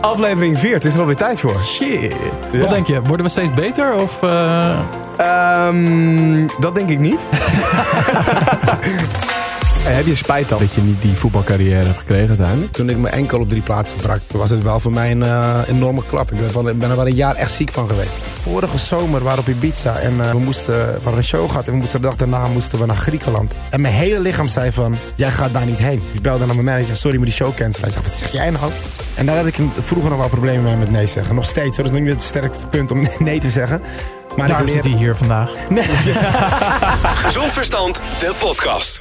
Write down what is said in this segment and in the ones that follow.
Aflevering 4, het is er alweer tijd voor. Shit. Ja. Wat denk je? Worden we steeds beter? Of, eh, Ehm, dat denk ik niet. Hey, heb je spijt dan dat je niet die voetbalcarrière hebt gekregen uiteindelijk? Toen ik mijn enkel op drie plaatsen brak, toen was het wel voor mij een eh, enorme klap. Ik ben, wel- ben er wel een jaar echt ziek van geweest. Vorige zomer waren we op Ibiza en eh, we moesten, we hadden een show gehad en we moesten de dag daarna moesten we naar Griekenland. En mijn hele lichaam zei van, jij gaat daar niet heen. Ik belde naar mijn manager, sorry, moet die show cancelen. Hij zei, wat zeg jij nou? En daar had ik vroeger nog wel problemen mee met nee zeggen. Nog steeds, hoor. dat is nog niet het sterkste punt om nee te zeggen. Maar daarom zit hij hier vandaag. Gezond Verstand, de podcast.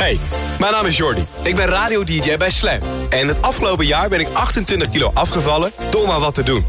Hey, mijn naam is Jordi. Ik ben radio-dj bij Slam. En het afgelopen jaar ben ik 28 kilo afgevallen door maar wat te doen.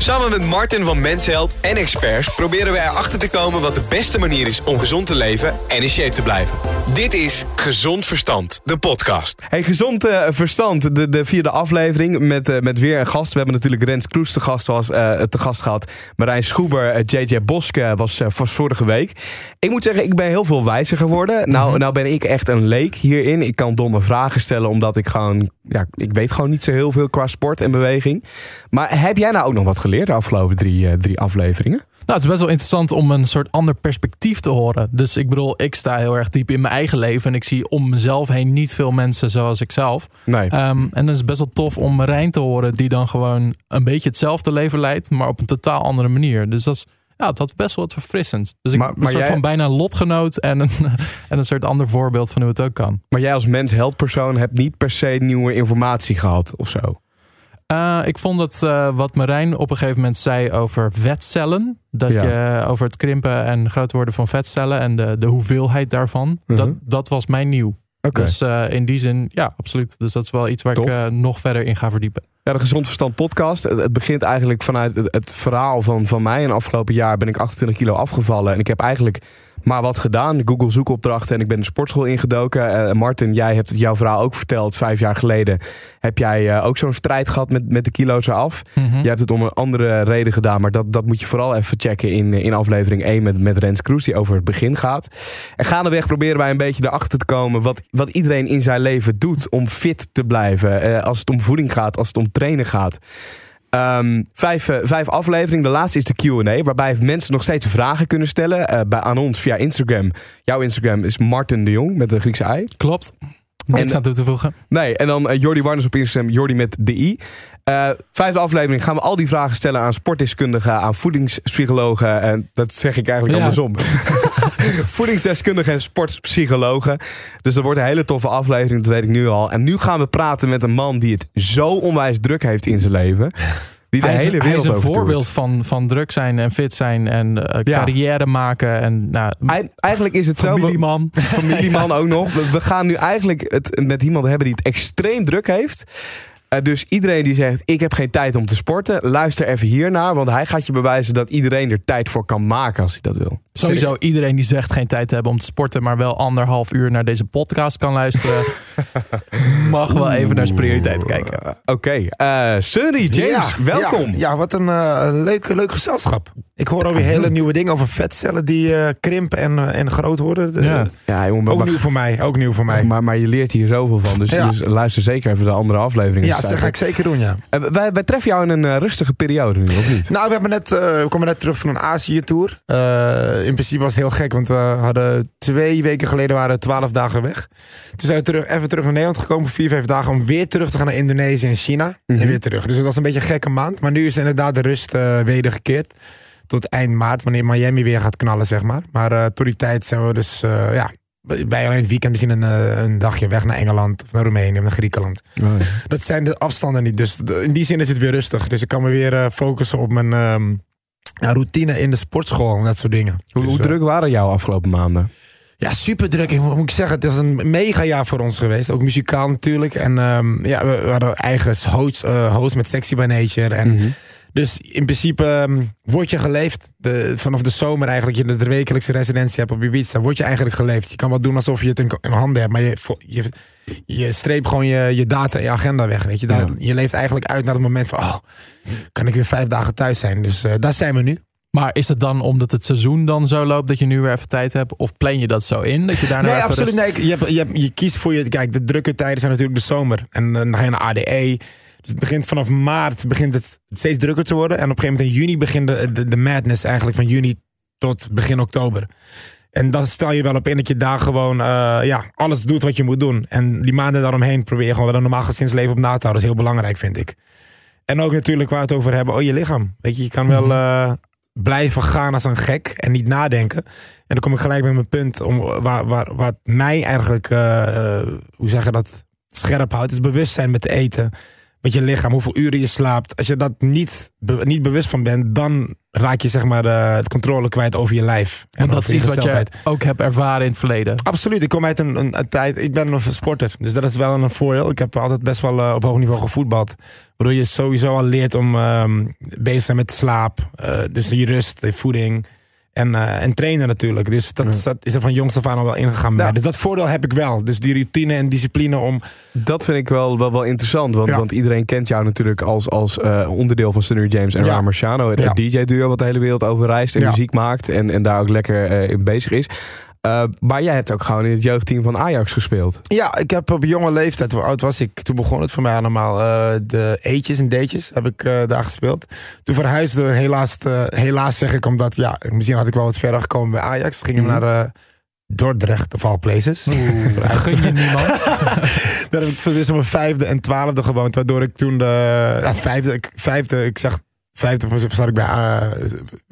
Samen met Martin van Mensheld en experts proberen we erachter te komen wat de beste manier is om gezond te leven en in shape te blijven. Dit is Gezond Verstand, de podcast. Hey, gezond eh, verstand, de, de vierde aflevering met, eh, met weer een gast. We hebben natuurlijk Rens Kroes te gast, was, eh, te gast gehad. Marijn Schoeber, JJ Boske was, was vorige week. Ik moet zeggen, ik ben heel veel wijzer geworden. Nou, nou ben ik echt een leek hierin. Ik kan domme vragen stellen, omdat ik gewoon... Ja, ik weet gewoon niet zo heel veel qua sport en beweging. Maar heb jij nou ook nog wat geleerd de afgelopen drie, eh, drie afleveringen? Nou, het is best wel interessant om een soort ander perspectief te horen. Dus ik bedoel, ik sta heel erg diep in mijn eigen leven. En ik zie om mezelf heen niet veel mensen zoals ik zelf. Nee. Ehm, en dan is het best wel tof om Marijn te horen, die dan gewoon een beetje hetzelfde leven leidt, maar op een totaal andere manier. Dus dat is, ja, het had best wel wat verfrissends. Dus ik Maar- een soort jij- van bijna lotgenoot en een, en een soort ander voorbeeld van hoe het ook kan. Maar jij als mens-heldpersoon hebt niet per se nieuwe informatie gehad of zo? Eh, ik vond dat eh, wat Marijn op een gegeven moment zei over vetcellen. Dat Ja. je over het krimpen en groot worden van vetcellen en de, de hoeveelheid daarvan. Mhm. dat, dat was mij nieuw. Dus eh, in die zin, ja, absoluut. Dus dat is wel iets waar Tof. ik nog verder in ga verdiepen. Ja, de Gezond Verstand podcast. Het, het begint eigenlijk vanuit het, het verhaal van, van mij. En afgelopen jaar ben ik 28 kilo afgevallen. En ik heb eigenlijk maar wat gedaan. Google zoekopdrachten en ik ben de sportschool ingedoken. Eh, Martin, jij hebt jouw verhaal ook verteld. Vijf jaar geleden heb jij eh, ook zo'n strijd gehad met, met de kilo's eraf. Mhm. Jij hebt het om een andere reden gedaan. Maar dat, dat moet je vooral even checken in, in aflevering 1 met, met Rens Kroes. Die over het begin gaat. En gaandeweg proberen wij een beetje erachter te komen. Wat, wat iedereen in zijn leven doet om fit te blijven. Eh, als het om voeding gaat, als het om trainen gaat. Ehm, vijf, eh, vijf afleveringen. De laatste is de Q&A. Waarbij mensen nog steeds vragen kunnen stellen. eh, bij, aan ons via Instagram. Jouw Instagram is Martin de Jong met de Griekse ei. Klopt. Niks aan toe te voegen. Nee, en dan eh, Jordi Warners op Instagram, Jordi met de I. Vijfde aflevering gaan we al die vragen stellen aan sportdeskundigen, aan voedingspsychologen. En dat zeg ik eigenlijk Ja. andersom. Voedingsdeskundigen en sportpsychologen. Dus dat wordt een hele toffe aflevering, dat weet ik nu al. En nu gaan we praten met een man die het zo onwijs druk heeft in zijn leven. Die de hij is, hele hij wereld is een voorbeeld van, van druk zijn en fit zijn en eh, Ja. carrière maken. En nou, Ei- Eigenlijk is het zo. we- familieman. familieman ook nog. We, we gaan nu eigenlijk het met iemand hebben die het extreem druk heeft. Eh, dus iedereen die zegt, ik heb geen tijd om te sporten, luister even hiernaar. Want hij gaat je bewijzen dat iedereen er tijd voor kan maken als hij dat wil. Sowieso iedereen die zegt geen tijd te hebben om te sporten, maar wel anderhalf uur naar deze podcast kan luisteren, mag wel even naar zijn prioriteit kijken. Oké, eh, Sunny, James, Ja, welkom. Ja, ja, wat een eh, leuk, leuk gezelschap. Ik hoor alweer hele nieuwe dingen over vetcellen die eh, krimpen en, en groot worden. Ja. Ja, jongen, Ook maar, nieuw voor mij, ook nieuw voor mij. maar, maar je leert hier zoveel van. Dus, Ja. dus luister zeker even de andere afleveringen. Ja, dat ga ik zeker doen, ja. Wij, wij treffen jou in een eh, rustige periode nu, of niet? Nou, we, hebben net, eh, we komen net terug van een Azië-tour. Eh, in principe was het heel gek, want we hadden twee weken geleden waren twaalf dagen weg. Toen zijn we terug, even terug naar Nederland gekomen, vier, vijf dagen, om weer terug te gaan naar Indonesië en China. Mhm. En weer terug. Dus het was een beetje een gekke maand. Maar nu is inderdaad de rust wedergekeerd. Tot eind maart, wanneer Miami weer gaat knallen, zeg maar. Maar eh tot die tijd zijn we dus, ja, bij alleen het weekend misschien een, eh, een dagje weg naar Engeland of naar Roemenië of naar Griekenland. Oh, Dat zijn de afstanden niet. Dus in die zin is het weer rustig. Dus ik kan me weer eh, focussen op mijn ehm, ja, routine in de sportschool en dat soort dingen. Hoe, Dus, hoe eh, druk waren jouw afgelopen maanden? ja, super druk. Ik moet, ik zeggen, het is een mega jaar voor ons geweest. Ook muzikaal natuurlijk. En ehm, ja, we, we hadden eigen host, eh, host met Sexy by Nature. En Mhm. Dus in principe ehm, word je geleefd. De, vanaf de zomer eigenlijk, je de wekelijkse residentie hebt op Ibiza, word je eigenlijk geleefd. Je kan wel doen alsof je het in, in handen hebt, maar je, je, je streept gewoon je, je data en je agenda weg. Weet je? Daar, Ja. je leeft eigenlijk uit naar het moment van, oh, kan ik weer vijf dagen thuis zijn. Dus eh, daar zijn we nu. Maar is het dan omdat het seizoen dan zo loopt dat je nu weer even tijd hebt? Of plan je dat zo in? Dat je daarna Nee, absoluut. rust- Nee, je, hebt, je, hebt, je kiest voor je. Kijk, de drukke tijden zijn natuurlijk de zomer. En eh, dan ga je naar ADE. Het begint vanaf maart begint het steeds drukker te worden. En op een gegeven moment in juni begint de, de, de madness eigenlijk van juni tot begin oktober. En dan stel je wel op in dat je daar gewoon eh, ja, alles doet wat je moet doen. En die maanden daaromheen probeer je gewoon wel een normaal gezinsleven op na te houden. Dat is heel belangrijk, vind ik. En ook natuurlijk waar we het over hebben, oh je lichaam. Weet je, je kan wel uh, blijven gaan als een gek en niet nadenken. En dan kom ik gelijk bij mijn punt om waar, waar, wat mij eigenlijk, uh, hoe zeg je dat, scherp houdt, is bewustzijn met eten met je lichaam, hoeveel uren je slaapt. Als je dat niet, be niet bewust van bent, dan raak je zeg maar uh, het controle kwijt over je lijf. En Want dat is iets wat je ook hebt ervaren in het verleden. Absoluut. Ik kom uit een, een, een, tijd, ik ben een sporter, dus dat is wel een voordeel. Ik heb altijd best wel uh, op hoog niveau gevoetbald. Waardoor je sowieso al leert om um, bezig te zijn met slaap. Uh, dus je rust, de voeding. En, uh, en trainen natuurlijk. Dus dat, dat, is er van jongs af aan al wel ingegaan ja. Dus dat voordeel heb ik wel. Dus die routine en discipline om... Dat vind ik wel, wel, wel interessant. Want, ja. want iedereen kent jou natuurlijk als, als uh, onderdeel van Sunny James en ja. Het DJ-duo wat de hele wereld over reist en muziek maakt. En, en daar ook lekker uh, in bezig is. Uh, maar jij hebt ook gewoon in het jeugdteam van Ajax gespeeld. Ja, ik heb op jonge leeftijd, hoe oud was ik? Toen begon het voor mij allemaal. Uh, de E'tjes en D'tjes heb ik uh, daar gespeeld. Toen verhuisde helaas, helaas zeg ik, omdat ja, misschien had ik wel wat verder gekomen bij Ajax. Gingen we mm. naar Dordrecht of all places. Oeh, gun je niemand? Daar heb ik tussen mijn vijfde en twaalfde gewoond. Waardoor ik toen de ja, vijfde, ik, vijfde, ik zeg vijfde, zat ik bij,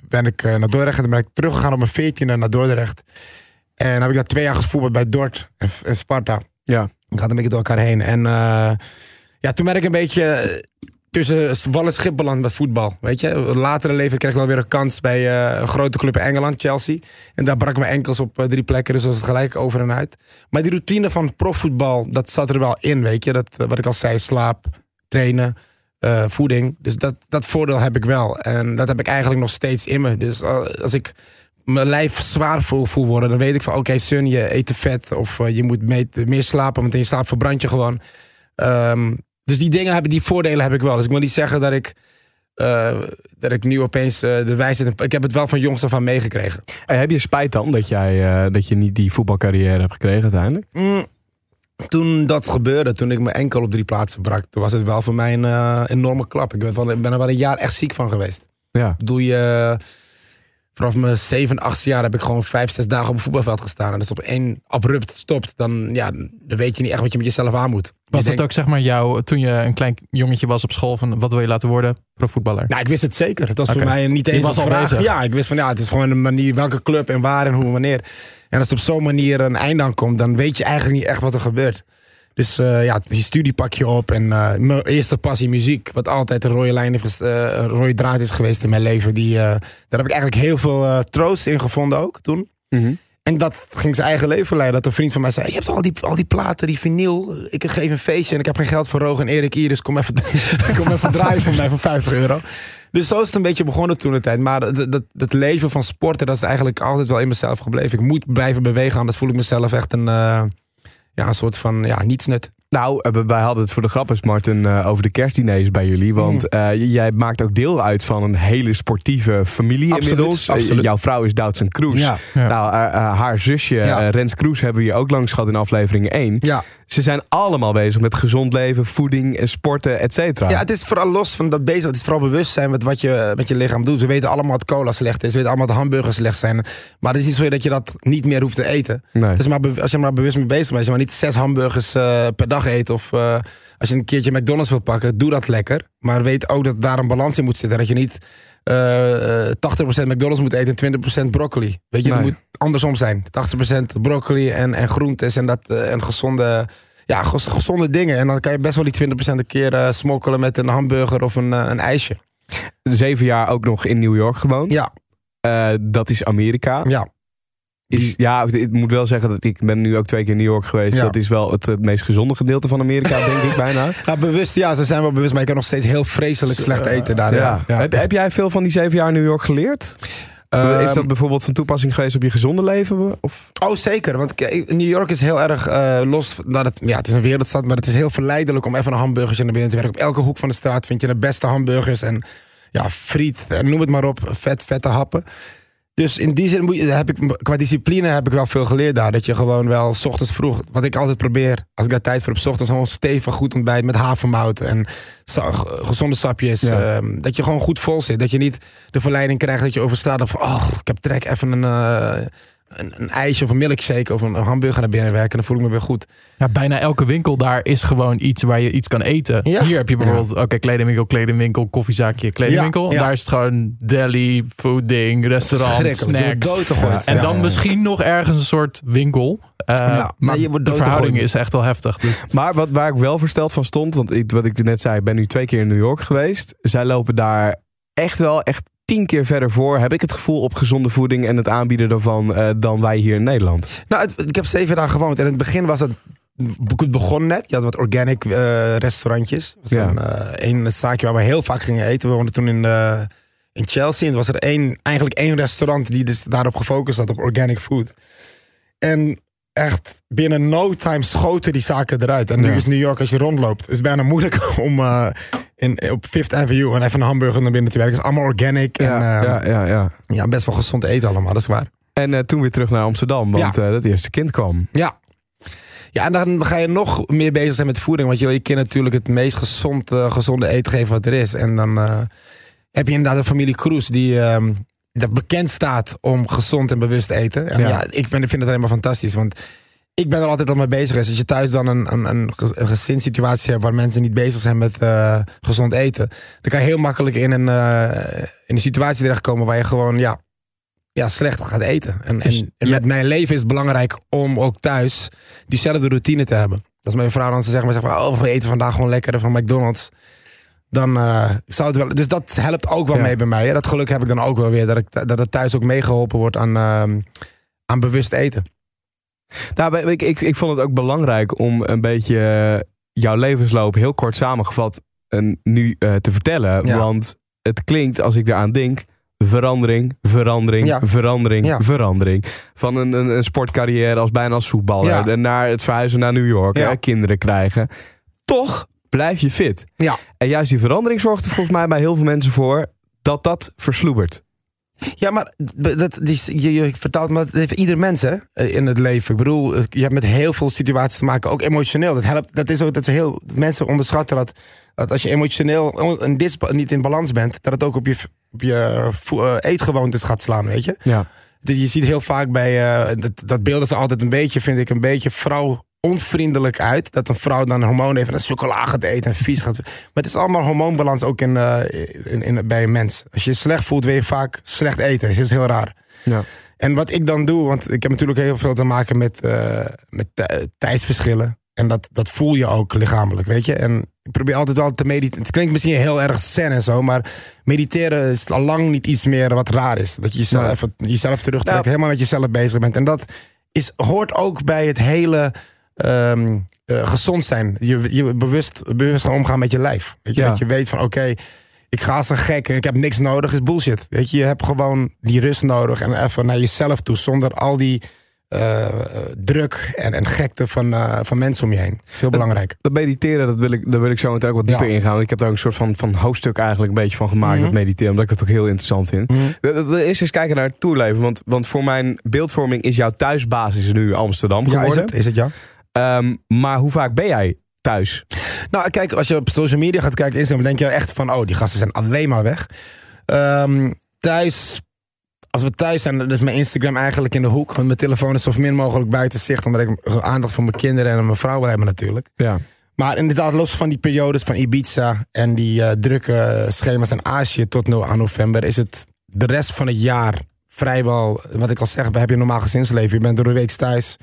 ben ik naar Dordrecht. En dan ben ik teruggegaan op mijn veertiende naar Dordrecht. En heb ik dat twee jaar gevoetbald bij Dort en, Sparta. Ja. Ik had een beetje door elkaar heen. En uh, ja, toen ben ik een beetje eh, tussen wal en schip beland met voetbal. Weet je, latere leven kreeg ik wel weer een kans bij uh, een grote club in Engeland, Chelsea. En daar brak mijn enkels op drie plekken, dus was het gelijk over en uit. Maar die routine van profvoetbal, dat zat er wel in, weet je. Dat, wat ik al zei, slaap, trainen, voeding. Dus dat, dat voordeel heb ik wel. En dat heb ik eigenlijk nog steeds in me. Dus als ik mijn lijf zwaar voel, voel worden, dan weet ik van oké, okay, Sun, je eet te vet of uh, je moet mee, meer slapen, want in je slaap verbrand je gewoon. Um, dus die dingen hebben, die voordelen heb ik wel. Dus ik wil niet zeggen dat ik, uh, dat ik nu opeens uh, de wijsheid. Ik heb het wel van jongs af aan meegekregen. En heb je spijt dan dat, jij, dat je niet die voetbalcarrière hebt gekregen uiteindelijk? Mm, toen dat gebeurde, toen ik mijn enkel op drie plaatsen brak, toen was het wel voor mij een enorme klap. Ik ben, van, ben er wel een jaar echt ziek van geweest. Ja. Doe je vanaf mijn 7, 8 jaar heb ik gewoon vijf, zes dagen op een voetbalveld gestaan. En als het op één abrupt stopt, dan, ja, dan weet je niet echt wat je met jezelf aan moet. Was dat ook zeg maar jou, toen je een klein jongetje was op school, van wat wil je laten worden? Profvoetballer? Nou, ik wist het zeker. Het was okay. voor mij niet eens was een vraag. Bezig. Ja, ik wist van ja, het is gewoon een manier welke club en waar en hoe wanneer. En als het op zo'n manier een einde aan komt, dan weet je eigenlijk niet echt wat er gebeurt. Dus uh, ja, je studie pak je op. En uh, mijn eerste passie muziek, wat altijd een rode lijn heeft, uh, een rode draad is geweest in mijn leven. Die, daar heb ik eigenlijk heel veel troost in gevonden ook toen. Mm -hmm. En dat ging zijn eigen leven leiden. Dat een vriend van mij zei: Je hebt al die, al die platen, die vinyl. Ik geef een feestje en ik heb geen geld voor Roog en Erik hier. Dus kom even, kom even draaien voor mij voor 50 euro. Dus zo is het een beetje begonnen toen de tijd. Maar dat, dat, dat leven van sporten, dat is eigenlijk altijd wel in mezelf gebleven. Ik moet blijven bewegen, anders voel ik mezelf echt een ja, een soort van ja, nietsnut. Nou, wij hadden het voor de grap eens, Martin, uh, over de kerstdiners bij jullie. Want uh, jij maakt ook deel uit van een hele sportieve familie absoluut, inmiddels. Absoluut. jouw vrouw is Doutzen Kroes. Ja. Ja. Nou, haar zusje ja. Rens Kroes hebben we hier ook langs gehad in aflevering 1. Ja. Ze zijn allemaal bezig met gezond leven, voeding en sporten, et cetera. Ja, het is vooral los van dat bezig. Het is vooral bewustzijn met wat je met je lichaam doet. We weten allemaal dat cola slecht is. We weten allemaal dat hamburgers slecht zijn. Maar het is niet zo dat je dat niet meer hoeft te eten. Nee. Dus maar als je maar bewust mee bezig bent. Als je maar niet zes hamburgers per dag eet of uh, als je een keertje McDonald's wilt pakken, doe dat lekker. Maar weet ook dat daar een balans in moet zitten. Dat je niet uh, 80% McDonald's moet eten en 20% broccoli. Weet je, Nee. het moet andersom zijn. 80% broccoli en, en groentes en, dat, eh, en gezonde, ja, gez- gezonde dingen. En dan kan je best wel die 20% een keer eh, smokkelen met een hamburger of een, eh, een ijsje. Zeven jaar ook nog in New York gewoond. Ja, Eh, dat is Amerika. ja. Is, ja, ik moet wel zeggen dat ik ben nu ook twee keer in New York geweest. Ja. Dat is wel het, het meest gezonde gedeelte van Amerika, denk ik bijna. Nou, bewust, ja, ze zijn wel bewust, maar ik kan nog steeds heel vreselijk slecht eten daar. Ja. Ja. Heb, heb jij veel van die zeven jaar in New York geleerd? Ehm, is dat bijvoorbeeld van toepassing geweest op je gezonde leven? Of? Oh, zeker. Want New York is heel erg eh, los. Nou, dat, ja, het is een wereldstad, maar het is heel verleidelijk om even een hamburgertje naar binnen te werken. Op elke hoek van de straat vind je de beste hamburgers en ja, friet en noem het maar op. Vet, vette happen. Dus in die zin moet je, heb ik, qua discipline heb ik wel veel geleerd daar. Dat je gewoon wel s ochtends vroeg, wat ik altijd probeer, als ik daar tijd voor heb, s ochtends gewoon stevig goed ontbijt met havermout en gezonde sapjes. Ja. ehm, dat je gewoon goed vol zit. Dat je niet de verleiding krijgt dat je over straat of oh, ik heb trek even een, eh, een, een ijsje of een milkshake of een, een hamburger naar binnen werken. Dan voel ik me weer goed. Ja, bijna elke winkel daar is gewoon iets waar je iets kan eten. Ja. Hier heb je bijvoorbeeld, oké, kledingwinkel, kledingwinkel, koffiezaakje, kledingwinkel. Ja, En ja. daar is het gewoon deli, fooding, restaurant, Schrikkelijk. Je wordt snacks. En Ja. dan misschien nog ergens een soort winkel. Uh, Ja, maar nee, je wordt de verhouding is echt wel heftig. Dus Maar wat, waar ik wel versteld van stond, want ik, wat ik net zei, ik ben nu twee keer in New York geweest. Zij lopen daar echt wel echt tien keer verder voor, heb ik het gevoel, op gezonde voeding en het aanbieden daarvan eh, dan wij hier in Nederland. Nou, het- ik heb zeven dagen gewoond. En in het begin was het. Het begon net. Je had wat organic eh, restaurantjes. Was Ja. een, eh, een zaakje waar we heel vaak gingen eten. We woonden toen in, in Chelsea. En er was er één, eigenlijk één restaurant die dus daarop gefocust had op organic food. En echt binnen no time schoten die zaken eruit. En nu Ja. is New York, als je rondloopt, is bijna moeilijk om in, op Fifth Avenue en even een hamburger naar binnen te werken. Het is allemaal organic. en ja, eh, ja, ja, ja. ja, best wel gezond eten allemaal, dat is waar. En eh, toen weer terug naar Amsterdam, want eh, dat eerste kind kwam. Ja. Ja, en dan ga je nog meer bezig zijn met voeding. Want je wil je kind natuurlijk het meest gezond, eh, gezonde eten geven wat er is. En dan heb je inderdaad een familie Kroes die ehm, dat bekend staat om gezond en bewust te eten. En Ja. ja, ik ben, ik vind het helemaal fantastisch. Want ik ben er altijd al mee bezig. Dus als je thuis dan een, een, een, ge- een gezinssituatie hebt waar mensen niet bezig zijn met eh, gezond eten. Dan kan je heel makkelijk in een, eh, in een situatie terechtkomen waar je gewoon ja, ja, slecht gaat eten. En, Dus en, met mijn leven is het belangrijk om ook thuis diezelfde routine te hebben. Als mijn vrouw dan zegt, maar zegt oh, we eten vandaag gewoon lekker van McDonald's. Dan eh, zou het wel. Dus dat helpt ook wel Ja. mee bij mij. Hè. Dat geluk heb ik dan ook wel weer. Dat, ik, dat het thuis ook meegeholpen wordt aan, ehm, aan bewust eten. Nou, ik, ik, ik vond het ook belangrijk om een beetje eh, jouw levensloop heel kort samengevat eh, nu eh, te vertellen. Ja. Want het klinkt, als ik eraan denk, verandering, verandering, Ja. verandering, Ja. verandering. Van een, een, een sportcarrière als bijna als voetballer. En naar het verhuizen naar New York, hè, kinderen krijgen. Toch blijf je fit. Ja. En juist die verandering zorgt er volgens mij bij heel veel mensen voor dat dat versloebert. Ja, maar dat, die, je, je vertaalt, maar dat heeft ieder mens hè, in het leven. Ik bedoel, je hebt met heel veel situaties te maken, ook emotioneel. Dat helpt. Dat is ook dat heel. Mensen onderschatten dat, dat als je emotioneel on- een disba- niet in balans bent, dat het ook op je, op je eh, eetgewoontes gaat slaan, weet je. Ja. Dat Je ziet heel vaak bij eh, dat, dat beelden ze altijd een beetje, vind ik, een beetje vrouw onvriendelijk uit. Dat een vrouw dan een hormoon heeft en een chocola gaat eten en vies gaat. Maar het is allemaal hormoonbalans ook in, eh, in, in, bij een mens. Als je je slecht voelt, wil je vaak slecht eten. Dat is heel raar. Ja. En wat ik dan doe, want ik heb natuurlijk heel veel te maken met, eh, met tij- tijdsverschillen. En dat, dat voel je ook lichamelijk, weet je. En ik probeer altijd wel te mediteren. Het klinkt misschien heel erg zen en zo, maar mediteren is al lang niet iets meer wat raar is. Dat je jezelf, even, jezelf terugtrekt, Ja. helemaal met jezelf bezig bent. En dat is, hoort ook bij het hele ehm, eh, gezond zijn. Je, je bewust, bewust gaan omgaan met je lijf. Weet je, Ja. dat je weet van oké, ik ga als een gek en ik heb niks nodig, is bullshit. Weet je, je hebt gewoon die rust nodig en even naar jezelf toe, zonder al die eh, druk en, en gekte van, eh, van mensen om je heen. Dat is heel belangrijk. Dat mediteren, dat wil ik, daar wil ik zo meteen ook wat dieper Ja. ingaan. Want Ik heb daar ook een soort van, van hoofdstuk eigenlijk een beetje van gemaakt, Mhm. dat mediteren. Omdat ik dat ook heel interessant vind. Mhm. We, we- we eerst eens kijken naar het toerleven. Want, want voor mijn beeldvorming is jouw thuisbasis nu Amsterdam Ja, is geworden. het? Is het ja? Ehm, maar hoe vaak ben jij thuis? Nou, kijk, als je op social media gaat kijken, Instagram, denk je echt van, oh, die gasten zijn alleen maar weg. Ehm, thuis, als we thuis zijn, dan is mijn Instagram eigenlijk in de hoek. Want mijn telefoon is zo min mogelijk buiten zicht, omdat ik aandacht voor mijn kinderen en mijn vrouw wil hebben natuurlijk. Ja. Maar inderdaad, los van die periodes van Ibiza en die eh, drukke schema's in Azië tot no aan november, is het de rest van het jaar vrijwel, wat ik al zeg, heb je een normaal gezinsleven. Je bent door de week thuis.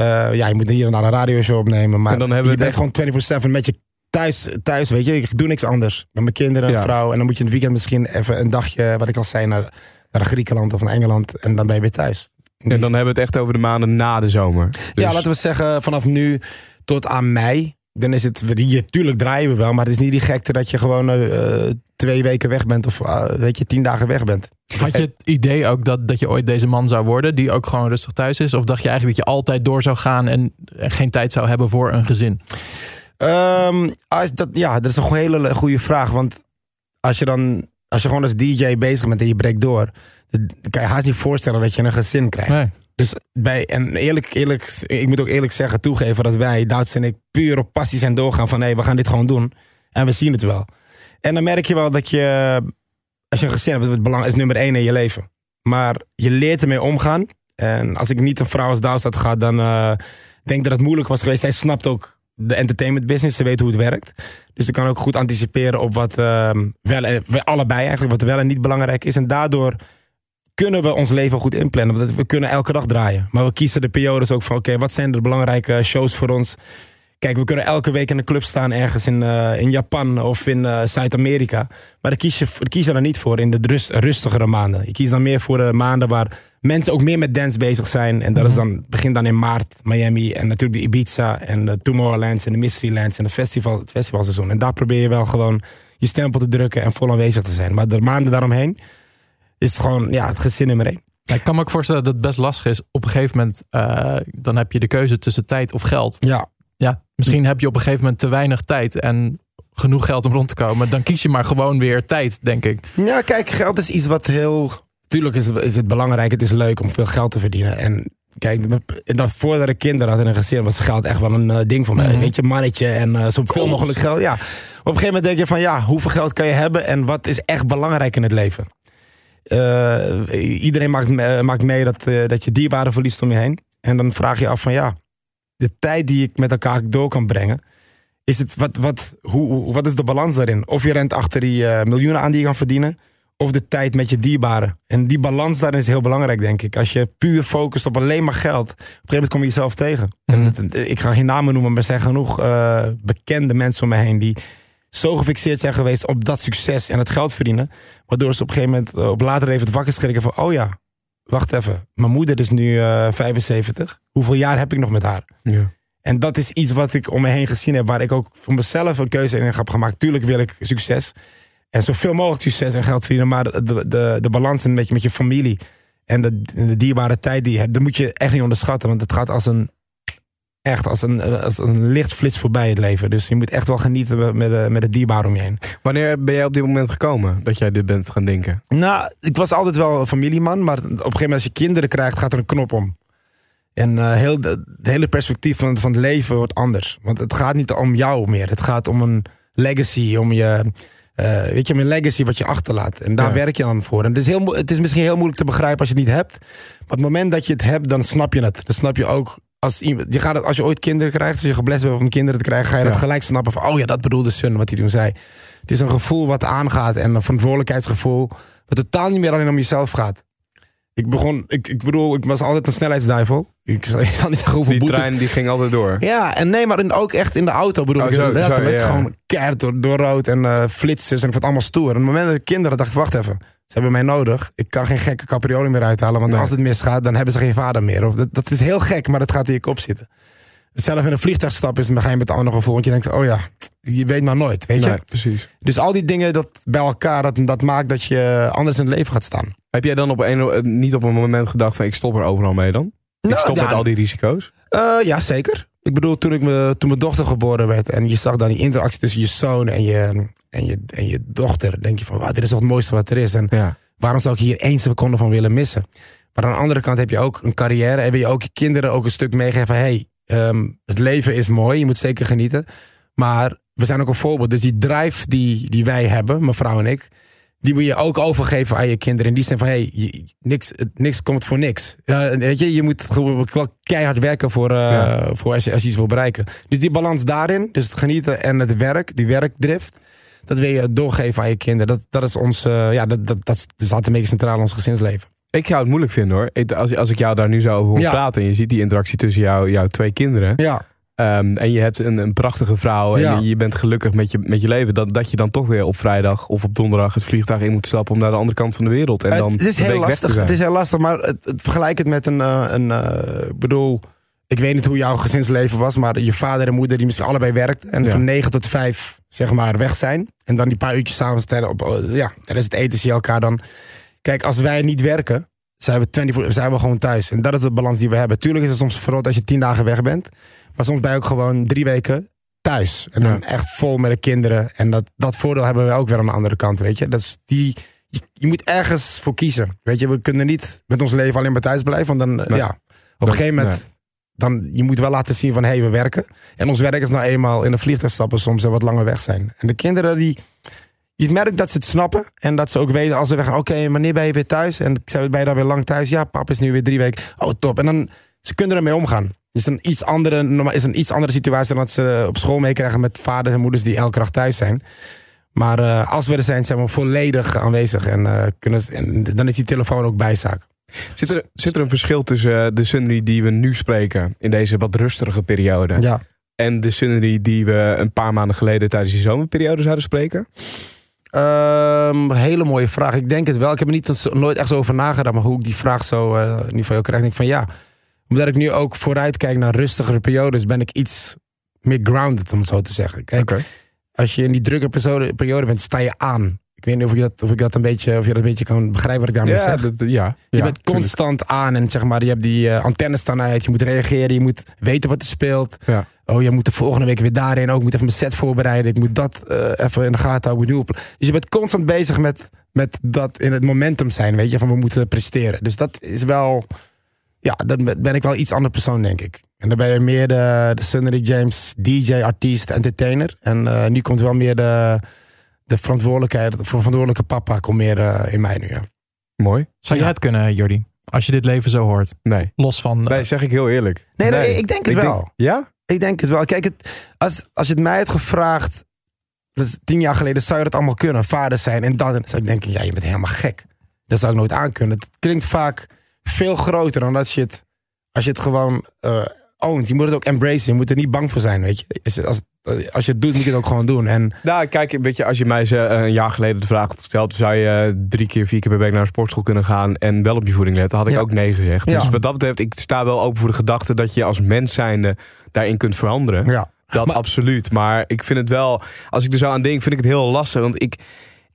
Eh, ja, je moet hier en daar een radioshow opnemen. Maar En dan hebben we je bent gewoon 24-7 met je thuis, thuis, weet je. Ik doe niks anders. Met mijn kinderen en Ja. vrouw. En dan moet je in het weekend misschien even een dagje, wat ik al zei, naar, naar Griekenland of naar Engeland. En dan ben je weer thuis. En dan hebben we het echt over de maanden na de zomer. Dus, Ja, laten we zeggen vanaf nu tot aan mei. Dan is het, je, tuurlijk draaien we wel, maar het is niet die gekte dat je gewoon eh, twee weken weg bent of eh, weet je, tien dagen weg bent. had je het idee ook dat, dat je ooit deze man zou worden, die ook gewoon rustig thuis is? Of dacht je eigenlijk dat je altijd door zou gaan en en geen tijd zou hebben voor een gezin? Ehm, als dat, ja, dat is een hele goede vraag. Want als je dan, als je gewoon als DJ bezig bent en je breekt door, Dat kan je haast niet voorstellen dat je een gezin krijgt. Nee. Dus bij, en eerlijk, eerlijk, ik moet ook eerlijk zeggen, toegeven dat wij, Duits en ik, puur op passie zijn doorgaan van hé, we gaan dit gewoon doen. En we zien het wel. En dan merk je wel dat je, als je een gezin hebt, het belang is nummer één in je leven. Maar je leert ermee omgaan. En als ik niet een vrouw als Duits had gehad, dan uh, denk ik dat het moeilijk was geweest. Zij snapt ook de entertainment business, ze weet hoe het werkt. Dus ze kan ook goed anticiperen op wat uh, wel, en, allebei eigenlijk, wat wel en niet belangrijk is. En daardoor kunnen we ons leven goed inplannen. We kunnen elke dag draaien. Maar we kiezen de periodes ook van oké, wat zijn de belangrijke shows voor ons? Kijk, we kunnen elke week in een club staan ergens in, uh, in Japan of in uh, Zuid-Amerika. Maar daar kies, je, kies je dan niet voor in de rust, rustigere maanden. Je kiest dan meer voor de maanden waar mensen ook meer met dance bezig zijn. En dat is dan, begint dan in maart, Miami en natuurlijk de Ibiza en de Tomorrowlands en de Mysterylands en de festival, het festivalseizoen. En daar probeer je wel gewoon je stempel te drukken en vol aanwezig te zijn. Maar de maanden daaromheen is het gewoon ja, het gezin nummer één. Ik kan me ook voorstellen dat het best lastig is. Op een gegeven moment, uh, dan heb je de keuze tussen tijd of geld. Ja. Misschien heb je op een gegeven moment te weinig tijd en genoeg geld om rond te komen. Dan kies je maar gewoon weer tijd, denk ik. Ja, kijk, geld is iets wat heel... Tuurlijk is, is het belangrijk, het is leuk om veel geld te verdienen. En kijk, dat voordat ik kinderen had in een gezin was geld echt wel een uh, ding voor mij. Mhm. Weet je, mannetje en uh, zo veel mogelijk geld. Ja. Op een gegeven moment denk je van ja, hoeveel geld kan je hebben en wat is echt belangrijk in het leven? Uh, iedereen maakt, maakt mee dat, dat je dierbaren verliest om je heen. En dan vraag je af van ja, de tijd die ik met elkaar door kan brengen. Is het, wat, wat, hoe, wat is de balans daarin? Of je rent achter die uh, miljoenen aan die je kan verdienen. Of de tijd met je dierbaren. En die balans daarin is heel belangrijk, denk ik. Als je puur focust op alleen maar geld. Op een gegeven moment kom je jezelf tegen. Mhm. En het, ik ga geen namen noemen, maar er zijn genoeg bekende mensen om me heen. Die zo gefixeerd zijn geweest op dat succes en het geld verdienen. Waardoor ze op een gegeven moment uh, op later even het wakker schrikken van... oh ja, wacht even. Mijn moeder is nu uh, 75. Hoeveel jaar heb ik nog met haar? Ja. En dat is iets wat ik om me heen gezien heb... waar ik ook voor mezelf een keuze in heb gemaakt. Tuurlijk wil ik succes. En zoveel mogelijk succes en geld verdienen. Maar de, de, de balans een beetje met je familie... en de, de dierbare tijd die je hebt... dat moet je echt niet onderschatten. Want het gaat als een echt als een, als een lichtflits voorbij het leven. Dus je moet echt wel genieten met, met het dierbaar om je heen. Wanneer ben jij op dit moment gekomen dat jij dit bent gaan denken? Nou, ik was altijd wel een familieman. Maar op een gegeven moment als je kinderen krijgt, gaat er een knop om. En uh, heel, het hele perspectief van, van het leven wordt anders. Want het gaat niet om jou meer. Het gaat om een legacy, om je... Uh, weet je, een legacy wat je achterlaat. En daar ja. werk je dan voor. En het is, heel, het is misschien heel moeilijk te begrijpen als je het niet hebt. Maar op het moment dat je het hebt, dan snap je het. Dan snap je ook als, je, gaat het, als je ooit kinderen krijgt, als je geblest bent om kinderen te krijgen, ga je ja. dat gelijk snappen van, oh ja, dat bedoelde Sun, wat hij toen zei. Het is een gevoel wat aangaat en een verantwoordelijkheidsgevoel, wat totaal niet meer alleen om jezelf gaat. Ik begon, ik, ik bedoel, ik was altijd een snelheidsduivel. Ik zal niet zeggen hoeveel Die trein die ging altijd door. Ja, en nee, maar in, ook echt in de auto bedoel Oh, ik. zo, letterlijk zo, ja. gewoon keihard door, door rood en uh, flitsers en ik vond het allemaal stoer. En op het moment dat ik kinderen dacht ik, wacht even. Ze hebben mij nodig. Ik kan geen gekke capriole meer uithalen. Want Nee. als het misgaat, dan hebben ze geen vader meer. Of dat, dat is heel gek, maar dat gaat in je kop zitten. Hetzelfde in een vliegtuig stappen is, dan ga je met een ander gevoel. Want je denkt, oh ja, je weet maar nooit, weet je. Precies. Dus al die dingen dat bij elkaar, dat, dat maakt dat je anders in het leven gaat staan. Heb jij dan op een, eh, niet op een moment gedacht van ik stop er overal mee dan? Ik Nou, stop ja, met al die risico's? Uh, ja, zeker. Ik bedoel, toen, ik me, toen mijn dochter geboren werd en je zag dan die interactie tussen je zoon en je, en je, en je dochter, denk je van, wauw, dit is toch het mooiste wat er is. En Ja. waarom zou ik hier één seconde van willen missen? Maar aan de andere kant heb je ook een carrière en wil je ook je kinderen ook een stuk meegeven van, hey, ehm, het leven is mooi, je moet zeker genieten. Maar we zijn ook een voorbeeld. Dus die drive die, die wij hebben, mevrouw en ik, die moet je ook overgeven aan je kinderen. In die zin van, hey, je- niks, niks komt voor niks. Weet je, je moet gewoon wel keihard werken voor, eh, Ja. voor als, je, als je iets wil bereiken. Dus die balans daarin, dus het genieten en het werk, die werkdrift, dat wil je doorgeven aan je kinderen. Dat, dat is ons, eh, ja, dat, dat, dat staat een beetje centraal in ons gezinsleven. Ik zou het moeilijk vinden hoor. Ik- Als, als ik jou daar nu zo over Ja. praten en je ziet die interactie tussen jou, jouw twee kinderen. Ja, ehm, en je hebt een, een prachtige vrouw en Ja. je, bent gelukkig met je, met je leven. Dat, dat je dan toch weer op vrijdag of op donderdag het vliegtuig in moet stappen om naar de andere kant van de wereld. En dan het is heel lastig. Het is heel lastig, maar het, het- vergelijk het met een, eh, een eh, ik bedoel, ik weet niet hoe jouw gezinsleven was, maar je vader en moeder die misschien allebei werkt en Ja. van 9 tot 5 zeg maar weg zijn en dan die paar uurtjes samen op, eh, ja, daar is het eten zie je elkaar dan. Kijk, als wij niet werken, zijn we 24, zijn we gewoon thuis en dat is de balans die we hebben. Tuurlijk is het soms verrot als je 10 dagen weg bent, maar soms ben je ook gewoon drie weken thuis en dan Ja. echt vol met de kinderen en dat, dat voordeel hebben we ook weer aan de andere kant, weet je. Dat is die je, je moet ergens voor kiezen. Weet je, we kunnen niet met ons leven alleen maar thuis blijven. Want dan, Nee. ja, op een gegeven moment, dan, je moet wel laten zien van, hé, hey, we werken. En ons werk is nou eenmaal in een vliegtuig stappen soms en wat langer weg zijn. En de kinderen, die, je merkt dat ze het snappen. En dat ze ook weten als ze weggaan, oké, wanneer ben je weer thuis? En ik zei, ben je dan weer lang thuis? Ja, pap is nu weer drie weken. Oh, top. En dan, ze kunnen ermee omgaan. Het is een iets andere, normaal- is een iets andere situatie dan dat ze op school meekrijgen met vaders en moeders die elke dag thuis zijn. Maar eh, als we er zijn, zijn we volledig aanwezig. En, eh, kunnen, en dan is die telefoon ook bijzaak. Zit er, zit er een verschil tussen eh, de Sunny die we nu spreken, in deze wat rustige periode, Ja. en de Sunny die we een paar maanden geleden tijdens die zomerperiode zouden spreken? Ehm, hele mooie vraag. Ik denk het wel. Ik heb er niet, nooit echt zo over nagedacht. Maar hoe ik die vraag zo eh in ieder geval krijg. Denk ik van ja. Omdat ik nu ook vooruit kijk naar rustigere periodes. Ben ik iets meer grounded om het zo te zeggen. Kijk, als je in die drukke periode, bent, sta je aan. Ik weet niet of, je dat, of ik dat een beetje, of je dat een beetje kan begrijpen wat ik daarmee Ja, zeg. dat, ja, Je ja, bent tuurlijk. constant aan en zeg maar, je hebt die eh, antennes staan uit. Je moet reageren, je moet weten wat er speelt. Ja. Oh, je moet de volgende week weer daarin. Ook ik moet even mijn set voorbereiden. Ik moet dat eh, even in de gaten houden. Ik Dus je bent constant bezig met, met dat in het momentum zijn. Weet je, van we moeten presteren. Dus dat is wel. Ja, dan ben- ik wel iets ander persoon, denk ik. En dan ben je meer de, de Sunny James DJ, artiest, entertainer. En eh, nu komt wel meer de, de verantwoordelijkheid, de verantwoordelijke papa komt meer eh, in mij nu. Ja. Mooi. Zou jij Ja. het kunnen, Jordi? Als je dit leven zo hoort. Nee. Los van... Nee, zeg ik heel eerlijk. Nee, nee, ik denk het wel. ja? Ik denk het wel. Kijk, het, als, als je het mij had gevraagd, dat is tien jaar geleden, zou je dat allemaal kunnen, vader zijn en dat. Dan zou ik denken, ja, je bent helemaal gek. Dat zou ik nooit aankunnen. Het klinkt vaak veel groter dan dat je het, als je het gewoon eh oont. Je moet het ook embracen. Je moet er niet bang voor zijn, weet je. Als, als, je het doet, moet je het ook gewoon doen. En Nou, kijk, weet je, als je mij ze, eh, een jaar geleden de vraag had gesteld, zou je eh, drie keer, vier keer per week naar een sportschool kunnen gaan en wel op je voeding letten, had ik Ja. ook nee gezegd. Ja. Dus wat dat betreft, ik sta wel open voor de gedachte dat je als mens zijnde daarin kunt veranderen. ja, Dat Maar- absoluut. Maar ik vind het wel, als ik er zo aan denk, vind ik het heel lastig. Want ik,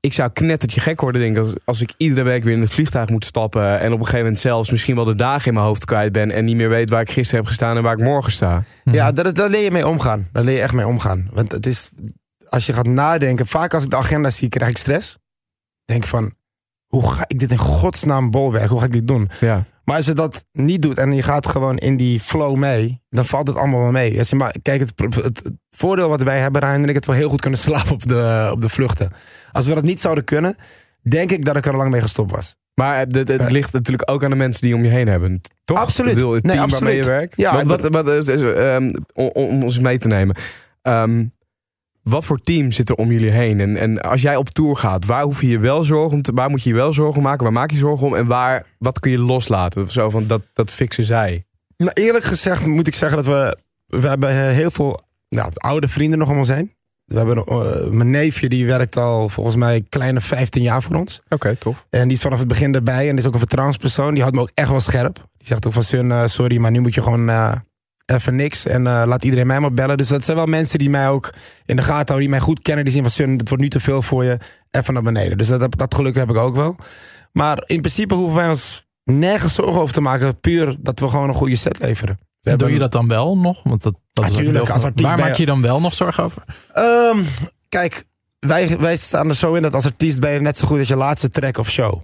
ik zou knettertje gek worden, denk ik, als, als ik iedere week weer in het vliegtuig moet stappen. En op een gegeven moment zelfs misschien wel de dagen in mijn hoofd kwijt ben. En niet meer weet waar ik gisteren heb gestaan en waar ik morgen sta. Ja daar, daar leer je mee omgaan. Daar leer je echt mee omgaan. Want het is, als je gaat nadenken, vaak als ik de agenda zie, krijg ik stress. Denk van, hoe ga ik dit in godsnaam bolwerk? Hoe ga ik dit doen? Ja. Maar als je dat niet doet en je gaat gewoon in die flow mee, dan valt het allemaal wel mee. Als je maar, kijk, het, het, het voordeel wat wij hebben, Rijn en ik, het wel heel goed kunnen slapen op de, op de vluchten. Als we dat niet zouden kunnen, denk ik dat ik er lang mee gestopt was. Maar het, het, het Ja. ligt natuurlijk ook aan de mensen die om je heen hebben. Toch? Absoluut. Ik bedoel, het Nee, team waarmee je absoluut. werkt. Ja, wat, wat, ehm, om, om ons mee te nemen. Ehm, wat voor team zit er om jullie heen? En, en als jij op tour gaat, waar hoef je je wel zorgen om te, waar moet je je wel zorgen om maken? Waar maak je zorgen om? En waar, wat kun je loslaten? Zo van dat, dat fixen zij. Nou, eerlijk gezegd moet ik zeggen dat we, we hebben eh, heel veel nou, oude vrienden nog ons heen. We hebben eh, mijn neefje, die werkt al volgens mij kleine 15 jaar voor ons. Oké, tof. En die is vanaf het begin erbij. En is ook een vertrouwenspersoon. Die houdt me ook echt wel scherp. Die zegt ook van, Sun, eh, sorry, maar nu moet je gewoon even niks. En eh, laat iedereen mij maar bellen. Dus dat zijn wel mensen die mij ook in de gaten houden. Die mij goed kennen. Die zien van, Sun, het wordt nu te veel voor je. Even naar beneden. Dus dat, dat, geluk heb ik ook wel. Maar in principe hoeven wij ons nergens zorgen over te maken. Puur dat we gewoon een goede set leveren. We Doe je dat dan wel nog? Want dat, dat Natuurlijk, als artiest Waar maak je- je dan wel nog zorgen over? Ehm, kijk, wij, wij staan er zo in dat als artiest ben je net zo goed als je laatste track of show.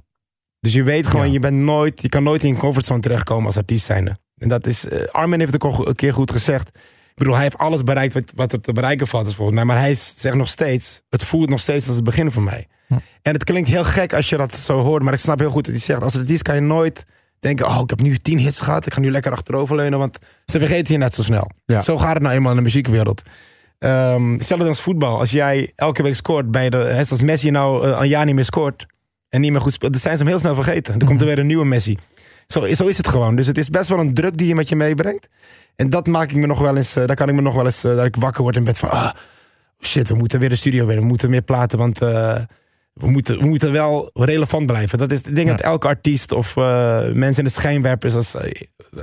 Dus je weet gewoon, Ja. je, bent nooit, je kan nooit in een comfortzone terechtkomen als artiest zijnde. En dat is, eh, Armin heeft het ook een keer goed gezegd. Ik bedoel, hij heeft alles bereikt wat, wat er te bereiken valt, is volgens mij. Maar hij zegt nog steeds, het voelt nog steeds als het begin voor mij. Hm. En het klinkt heel gek als je dat zo hoort, maar ik snap heel goed dat hij zegt, als artiest kan je nooit denken, oh, ik heb nu tien hits gehad, ik ga nu lekker achteroverleunen, want ze vergeten je net zo snel. Ja. Zo gaat het nou eenmaal in de muziekwereld. Ehm hetzelfde als voetbal. Als jij elke week scoort bij de. hè, Als Messi nou eh, een jaar niet meer scoort. en niet meer goed speelt. dan zijn ze hem heel snel vergeten. Dan komt er weer een nieuwe Messi. Zo, zo is het gewoon. Dus het is best wel een druk die je met je meebrengt. En dat maak ik me nog wel eens. eh, daar kan ik me nog wel eens. eh, dat ik wakker word in bed van. Ah, shit, we moeten weer de studio weer. We moeten meer platen. Want. eh, we moeten, we moeten wel relevant blijven. Dat is ik denk Ja. dat elke artiest of eh, mensen in de schijnwerpers als,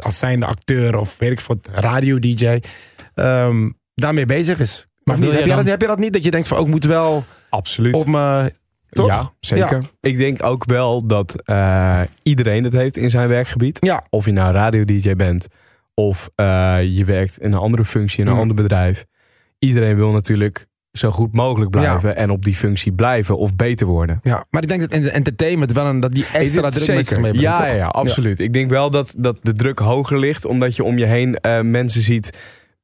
als zijnde acteur of weet ik wat, radio-dj, ehm, daarmee bezig is. Maar niet, heb, je dan- dat, heb je dat niet? Dat je denkt van, ook moet wel Absoluut. op me... Toch? Ja, zeker. Ik denk ook wel dat eh, iedereen het heeft in zijn werkgebied. Ja. Of je nou radio-dj bent, of eh, je werkt in een andere functie in een Mhm. ander bedrijf. Iedereen wil natuurlijk zo goed mogelijk blijven en op die functie blijven of beter worden. Ja, maar ik denk dat in de entertainment wel een, dat die extra druk met zich meebrengt. Ja, ja, ja, absoluut. Ik denk wel dat, dat de druk hoger ligt, omdat je om je heen eh, mensen ziet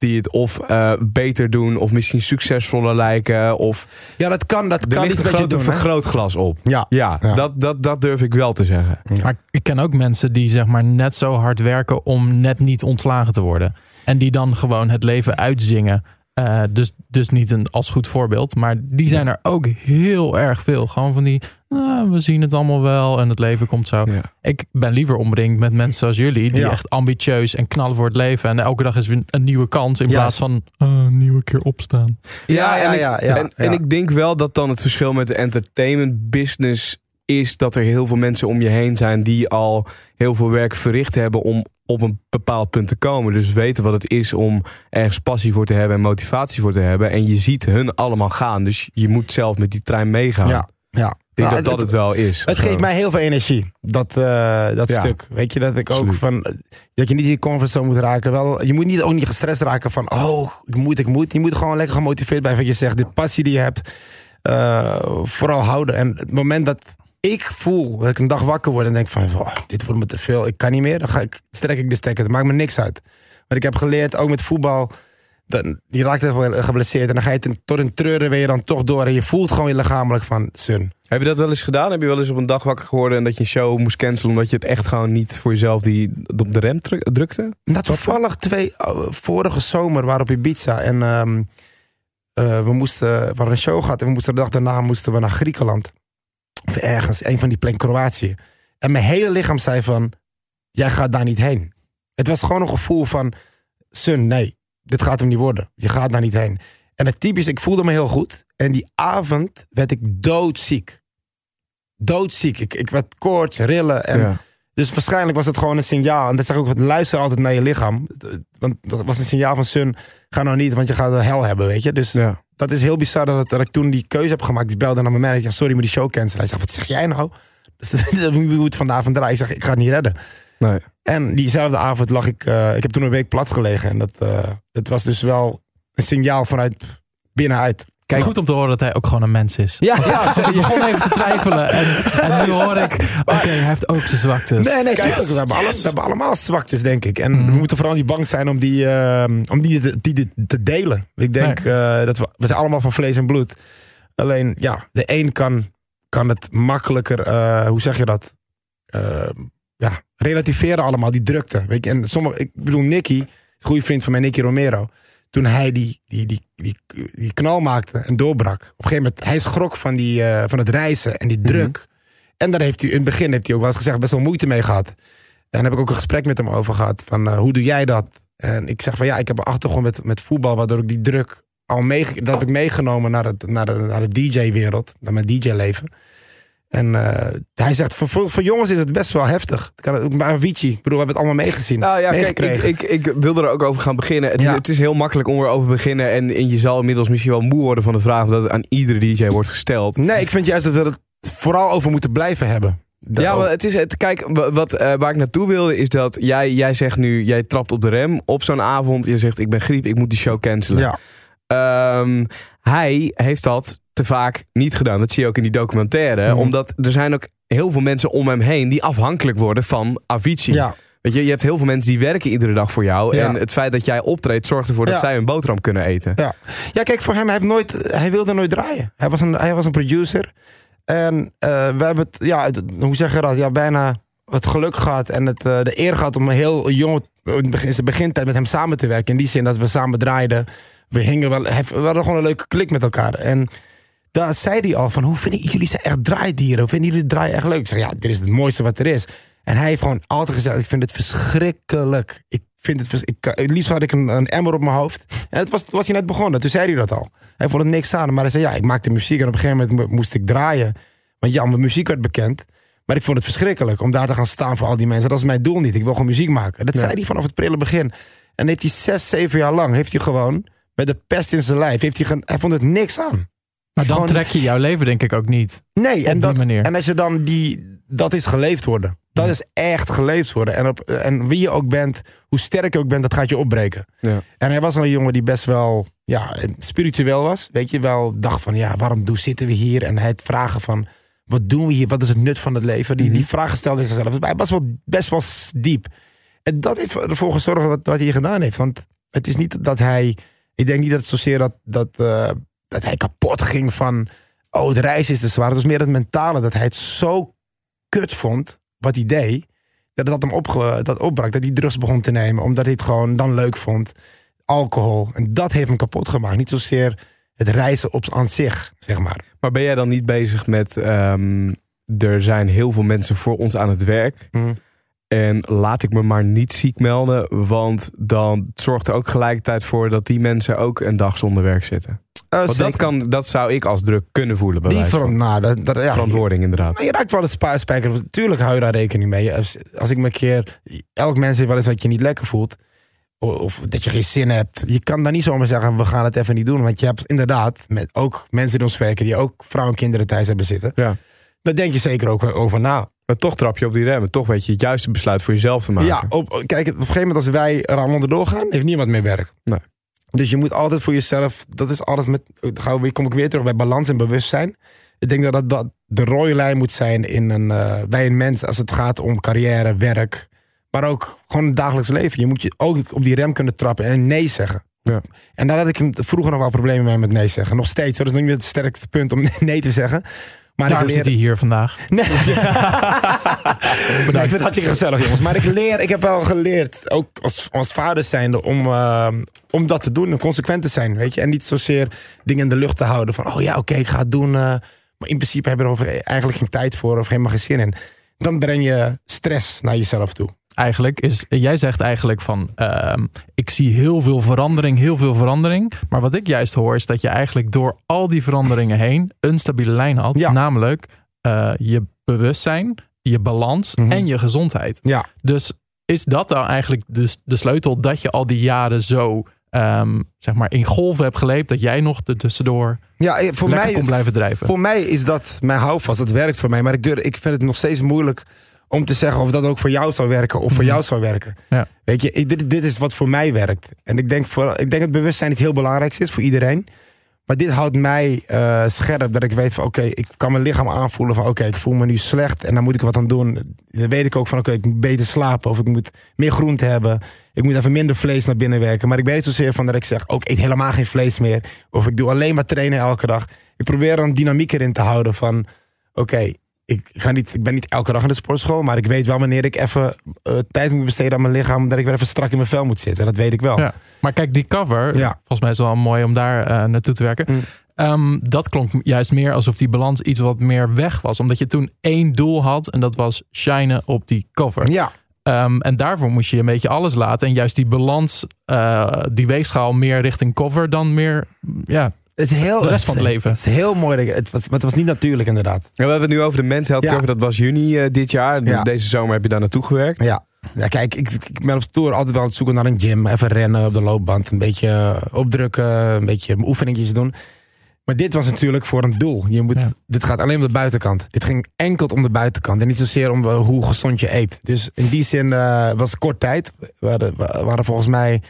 die het of eh, beter doen, of misschien succesvoller lijken, of Ja, dat kan. Dat er kan ligt een grote doen. vergrootglas op. Ja. Ja, Ja. Dat, dat, dat durf ik wel te zeggen. Maar ik ken ook mensen die zeg maar net zo hard werken om net niet ontslagen te worden. En die dan gewoon het leven uitzingen. Eh, dus, dus niet een, als goed voorbeeld. Maar die zijn er ook heel erg veel. Gewoon van die, nou, we zien het allemaal wel en het leven komt zo. Ja. Ik ben liever omringd met mensen zoals jullie. Die Ja. echt ambitieus en knallen voor het leven. En elke dag is weer een nieuwe kans. In plaats van eh, een nieuwe keer opstaan. Ja, ja, en ik- ja, ja, en, ik denk wel dat dan het verschil met de entertainment business is dat er heel veel mensen om je heen zijn die al heel veel werk verricht hebben om op een bepaald punt te komen. Dus weten wat het is om ergens passie voor te hebben en motivatie voor te hebben. En je ziet hun allemaal gaan. Dus je moet zelf met die trein meegaan. Ja, ja. Ik denk Nou, dat dat het wel is. Het geeft mij heel veel energie, dat, eh, dat Ja. stuk. Weet je, dat ik ook van... Dat je niet in je comfortzone moet raken. Wel, je moet niet, ook niet gestrest raken van... Oh, ik moet, ik moet. Je moet gewoon lekker gemotiveerd blijven. Wat je zegt, de passie die je hebt, eh, vooral houden. En het moment dat ik voel, dat ik een dag wakker word en denk van... Oh, dit wordt me te veel, ik kan niet meer. Dan ga ik, strek ik de stekker, het maakt me niks uit. Maar ik heb geleerd, ook met voetbal... Dan, je raakt echt wel geblesseerd en dan ga je ten, tot een treuren weer dan toch door. En je voelt gewoon je lichamelijk van, sun, Heb je dat wel eens gedaan? Heb je wel eens op een dag wakker geworden en dat je een show moest cancelen omdat je het echt gewoon niet voor jezelf die op de rem druk- drukte? Nou, toevallig twee uh, vorige zomer waren op Ibiza en ehm, eh, we moesten, we hadden een show gehad en we moesten de dag daarna moesten we naar Griekenland of ergens, een van die plekken Kroatië. En mijn hele lichaam zei van, jij gaat daar niet heen. Het was gewoon een gevoel van, Sun, nee, dit gaat hem niet worden. Je gaat daar niet heen. En het typisch, ik voelde me heel goed. En die avond werd ik doodziek. Doodziek. Ik, ik werd koorts, rillen. En. Dus waarschijnlijk was het gewoon een signaal. En dat zeg ik ook, luister altijd naar je lichaam. Want dat was een signaal van Sun, ga nou niet, want je gaat een hel hebben, weet je. Dus Ja. dat is heel bizar dat, dat ik toen die keuze heb gemaakt. Die belde naar mijn manager, sorry, maar die show cancelen. Hij zegt, wat zeg jij nou? Dus, hoe het vandaag. Ik zeg, ik ga het niet redden. Nee. En diezelfde avond lag ik, eh, ik heb toen een week plat gelegen. En dat, eh, dat was dus wel een signaal vanuit binnenuit. Kijk, goed om te horen dat hij ook gewoon een mens is. Ja, Ik begon even te twijfelen. En, en nu hoor ik, oké, hij heeft ook zijn zwaktes. Nee, nee, Kijk, tuurlijk. We hebben, alle- we hebben allemaal zwaktes, denk ik. En Mhm. we moeten vooral niet bang zijn om die, eh, om die, te- die, te- delen. Ik denk eh, dat we, we zijn allemaal van vlees en bloed. Alleen, ja, de een kan, kan het makkelijker, eh, hoe zeg je dat? Eh, ja, relativeren allemaal, die drukte. Weet je? En sommige, ik bedoel, Nicky, een goede vriend van mij, Nicky Romero. Toen hij die, die, die, die, die knal maakte en doorbrak. Op een gegeven moment, hij schrok van, die, eh, van het reizen en die druk. En daar heeft hij in het begin heeft hij ook wel eens gezegd, best wel moeite mee gehad. En daar heb ik ook een gesprek met hem over gehad. Van eh, hoe doe jij dat? En ik zeg van ja, ik heb een achtergrond met, met voetbal, waardoor ik die druk al mee, dat heb ik meegenomen naar, het, naar de, naar de DJ-wereld, naar mijn DJ-leven. En eh, hij zegt, voor, voor, voor jongens is het best wel heftig. Bij Avicii, ik bedoel, we hebben het allemaal meegezien. Nou ja, kijk, ik, ik, ik wilde er ook over gaan beginnen. Het, Ja. is, het is heel makkelijk om erover te beginnen. En, en je zal inmiddels misschien wel moe worden van de vraag... omdat het aan iedere DJ wordt gesteld. Nee, ik vind juist dat we het vooral over moeten blijven hebben. Dat ja, maar het is het. Kijk, wa- wat, eh, waar ik naartoe wilde is dat jij, jij zegt nu, jij trapt op de rem op zo'n avond. Je zegt, ik ben griep, ik moet die show cancelen. ja. Ehm, hij heeft dat te vaak niet gedaan. Dat zie je ook in die documentaire. Mhm. Omdat er zijn ook heel veel mensen om hem heen die afhankelijk worden van Avicii. Ja. Weet je, je hebt heel veel mensen die werken iedere dag voor jou. Ja. En het feit dat jij optreedt zorgt ervoor dat Ja. zij een boterham kunnen eten. Ja. ja, kijk, voor hem, hij, heeft nooit, hij wilde nooit draaien. Hij was een, hij was een producer. En eh, we hebben het, ja, het- hoe zeg je dat? Ja, bijna het geluk gehad en het, eh, de eer gehad om een heel jong, in zijn begintijd met hem samen te werken. In die zin dat we samen draaiden. We hingen wel, we hadden gewoon een leuke klik met elkaar. En daar zei hij al van, hoe vinden jullie zijn echt draaidieren? Hoe vinden jullie draaien echt leuk? Ik zeg, ja, dit is het mooiste wat er is. En hij heeft gewoon altijd gezegd, ik vind het verschrikkelijk. Ik vind het, vers- ik, het liefst had ik een, een emmer op mijn hoofd. En het was, was hij net begonnen, toen zei hij dat al. Hij vond het niks aan, maar hij zei, ja, ik maakte muziek en op een gegeven moment mo- moest ik draaien. Want ja, mijn muziek werd bekend. Maar ik vond het verschrikkelijk om daar te gaan staan voor al die mensen. Dat is mijn doel niet. Ik wil gewoon muziek maken. Dat Ja. zei hij vanaf het prille begin. En heeft hij zes, zeven jaar lang, heeft hij gewoon met de pest in zijn lijf, heeft hij, hij vond het niks aan. Maar dan Gewoon- trek je jouw leven denk ik ook niet. Nee, Op en, die dat, manier. en als je dan die, dat is geleefd worden. Dat Ja. is echt geleefd worden. En, op, en wie je ook bent, hoe sterk je ook bent, dat gaat je opbreken. Ja. En hij was al een jongen die best wel ja, spiritueel was. Weet je, wel dacht van ja, waarom doen, zitten we hier? En het vragen van wat doen we hier? Wat is het nut van het leven? Die, die vragen stelde hij zichzelf. Hij was wel, best wel diep. En dat heeft ervoor gezorgd wat, wat hij gedaan heeft. Want het is niet dat hij. Ik denk niet dat het zozeer dat, dat, eh, dat hij kapot ging van. Oh, de reis is te zwaar. Het was meer het mentale dat hij het zo kut vond wat hij deed. Dat dat hem opge, dat opbrak. Dat hij drugs begon te nemen. Omdat hij het gewoon dan leuk vond. Alcohol. En dat heeft hem kapot gemaakt. Niet zozeer het reizen op aan zich, zeg maar. Maar ben jij dan niet bezig met... ehm, er zijn heel veel mensen voor ons aan het werk. Mm. En laat ik me maar niet ziek melden. Want dan zorgt er ook gelijkertijd voor dat die mensen ook een dag zonder werk zitten. Uh, Want dat, kan, dat zou ik als druk kunnen voelen. Bij die van, nou, dat, dat, ja, Verantwoording inderdaad. Maar je raakt wel een spaarspijker. Natuurlijk hou je daar rekening mee. Als, als ik me een keer... Elk mens heeft wel eens dat je niet lekker voelt. Of dat je geen zin hebt. Je kan dan niet zomaar zeggen, we gaan het even niet doen. Want je hebt inderdaad met ook mensen in ons werken... die ook vrouwen en kinderen thuis hebben zitten. Ja. Daar denk je zeker ook over na. Maar toch trap je op die remmen. Toch weet je het juiste besluit voor jezelf te maken. Ja, op, kijk, op een gegeven moment als wij er allemaal onderdoor gaan... heeft niemand meer werk. Nee. Dus je moet altijd voor jezelf... Dat is altijd met... Kom ik weer terug bij balans en bewustzijn. Ik denk dat dat, dat de rode lijn moet zijn in een, eh, bij een mens... als het gaat om carrière, werk... maar ook gewoon het dagelijks leven. Je moet je ook op die rem kunnen trappen en nee zeggen. Ja. En daar had ik vroeger nog wel problemen mee met nee zeggen. Nog steeds. Dat is nog niet het sterkste punt om nee te zeggen. Maar Daarom ik zit leer... hij hier vandaag. Nee. nee, ik vind het hartstikke gezellig, jongens. Maar ik leer, ik heb wel geleerd, ook als, als vader zijnde, om, eh, om dat te doen en consequent te zijn, weet je. En niet zozeer dingen in de lucht te houden van, oh ja, oké, ik ga het doen. eh, maar in principe heb je er over eigenlijk geen tijd voor of helemaal geen zin in. Dan breng je stress naar jezelf toe. Eigenlijk is, jij zegt eigenlijk van, ehm, ik zie heel veel verandering, heel veel verandering. Maar wat ik juist hoor is dat je eigenlijk door al die veranderingen heen een stabiele lijn had. Ja. Namelijk eh, je bewustzijn, je balans Mhm. en je gezondheid. Ja. Dus is dat dan eigenlijk de, de sleutel dat je al die jaren zo ehm, zeg maar in golven hebt geleefd, dat jij nog er tussendoor Ja, eh, voor mij, kon blijven drijven? Voor mij is dat mijn houvast. Dat werkt voor mij. Maar ik, durf, ik vind het nog steeds moeilijk om te zeggen of dat ook voor jou zou werken of voor Mhm. jou zou werken. Ja. Weet je, ik, dit, dit is wat voor mij werkt. En ik denk, voor, ik denk dat bewustzijn niet heel belangrijk is voor iedereen. Maar dit houdt mij eh, scherp. Dat ik weet van oké, ik kan mijn lichaam aanvoelen van oké, ik voel me nu slecht en dan moet ik wat aan doen. Dan weet ik ook van oké, ik moet beter slapen of ik moet meer groente hebben. Ik moet even minder vlees naar binnen werken. Maar ik ben niet zozeer van dat ik zeg ook ik eet helemaal geen vlees meer. Of ik doe alleen maar trainen elke dag. Ik probeer er een dynamiek erin te houden van oké, ik, ga niet, ik ben niet elke dag in de sportschool. Maar ik weet wel wanneer ik even eh, tijd moet besteden aan mijn lichaam. Dat ik weer even strak in mijn vel moet zitten. Dat weet ik wel. Ja. Maar kijk, die cover, Ja. volgens mij is wel mooi om daar eh, naartoe te werken. Mm. Ehm, dat klonk juist meer alsof die balans iets wat meer weg was. Omdat je toen één doel had en dat was shinen op die cover. Ja, Ehm, en daarvoor moest je een beetje alles laten. En juist die balans, eh, die weegschaal meer richting cover dan meer ja, het is heel, de rest van het leven. Het is heel mooi. dat- Het was, maar het was niet natuurlijk inderdaad. Ja, we hebben het nu over de Men's Health Ja. Cover. Dat was juni eh, dit jaar. Ja. Deze zomer heb je daar naartoe gewerkt. Ja. Ja, kijk, ik, ik ben op tour altijd wel aan het zoeken naar een gym. Even rennen op de loopband. Een beetje eh, opdrukken. Een beetje oefeningetjes doen. Maar dit was natuurlijk voor een doel. Je moet, Ja. Dit gaat alleen om de buitenkant. Dit ging enkel om de buitenkant. En niet zozeer om eh, hoe gezond je eet. Dus in die zin eh, was het kort tijd. We hadden, we waren volgens mij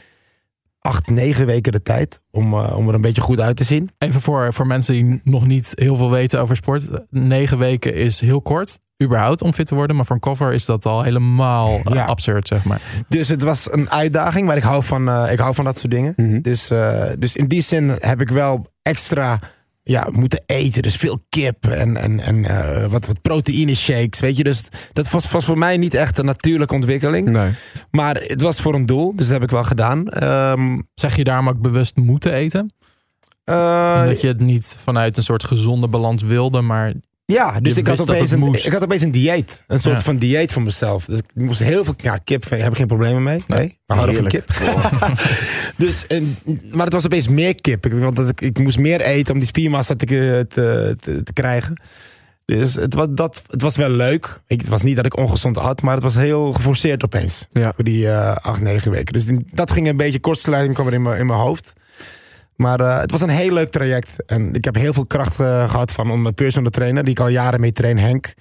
acht, negen weken de tijd. Om, eh, om er een beetje goed uit te zien. Even voor, voor mensen die nog niet heel veel weten over sport. Negen weken is heel kort, überhaupt, om fit te worden. Maar voor een cover is dat al helemaal eh, Ja. absurd, zeg maar. Dus het was een uitdaging. Maar ik hou van, eh, ik hou van dat soort dingen. Mhm. Dus, eh, dus in die zin heb ik wel extra ja, moeten eten. Dus veel kip en, en, en eh, wat, wat proteïne shakes. Weet je, dus dat was, was voor mij niet echt een natuurlijke ontwikkeling. Nee. Maar het was voor een doel, dus dat heb ik wel gedaan. Ehm, Zeg je daarom ook bewust moeten eten? eh, Omdat je het niet vanuit een soort gezonde balans wilde, maar ja, dus ik had, opeens een, ik had opeens een dieet. Een soort Ja. van dieet voor mezelf. Dus ik moest heel veel... Ja, kip heb ik geen problemen mee. Nee, Nee. we houden van kip. dus, en, maar het was opeens meer kip. Ik, want dat ik, ik moest meer eten om die spiermassa te, te, te, te krijgen. Dus het was, dat, het was wel leuk. Ik, het was niet dat ik ongezond had, maar het was heel geforceerd opeens. Ja. Voor die eh, acht, negen weken. Dus die- dat ging een beetje kortsluiting kwam er in mijn, in mijn hoofd. Maar eh, het was een heel leuk traject. En ik heb heel veel kracht eh, gehad van mijn personal trainer, die ik al jaren mee train, Henk.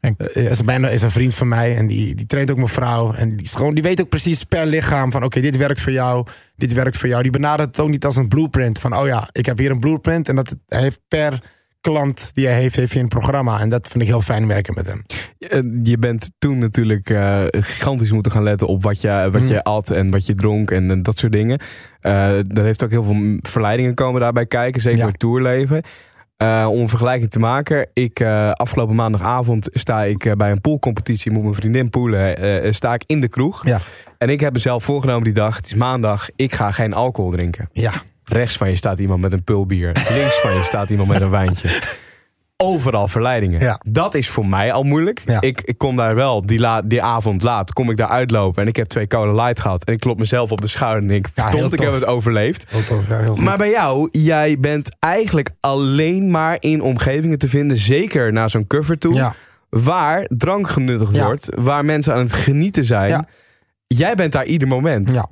En- Eh, is, bijna, is een vriend van mij en die, die traint ook mijn vrouw. En die, is gewoon, die weet ook precies per lichaam van oké, dit werkt voor jou, dit werkt voor jou. Die benadert het ook niet als een blueprint van oh ja, ik heb hier een blueprint. En dat hij heeft per klant die hij heeft, heeft hij een programma. En dat vind ik heel fijn werken met hem. Eh, Je bent toen natuurlijk eh, gigantisch moeten gaan letten op wat je, wat je Mm. at en wat je dronk en, dat soort dingen. Er heeft ook heel veel verleidingen komen daarbij kijken, zeker Ja. het tourleven. Om een vergelijking te maken, ik, afgelopen maandagavond sta ik bij een poolcompetitie, moet mijn vriendin poelen, sta ik in de kroeg. Ja. En ik heb mezelf voorgenomen die dag, het is maandag, ik ga geen alcohol drinken. Ja, Rechts van je staat iemand met een pulbier. Links van je staat iemand met een wijntje. Overal verleidingen. Ja. Dat is voor mij al moeilijk. Ja. Ik, ik kom daar wel, die, la, die avond laat, kom ik daar uitlopen. En ik heb twee cola light gehad. En ik klop mezelf op de schouder en denk, Ja, verdomd, ik heb het overleefd. heel tof. Ja, heel goed. Maar bij jou, jij bent eigenlijk alleen maar in omgevingen te vinden. Zeker naar zo'n cover toe. Waar drank genuttigd wordt. Waar mensen aan het genieten zijn. Jij bent daar ieder moment. Ja.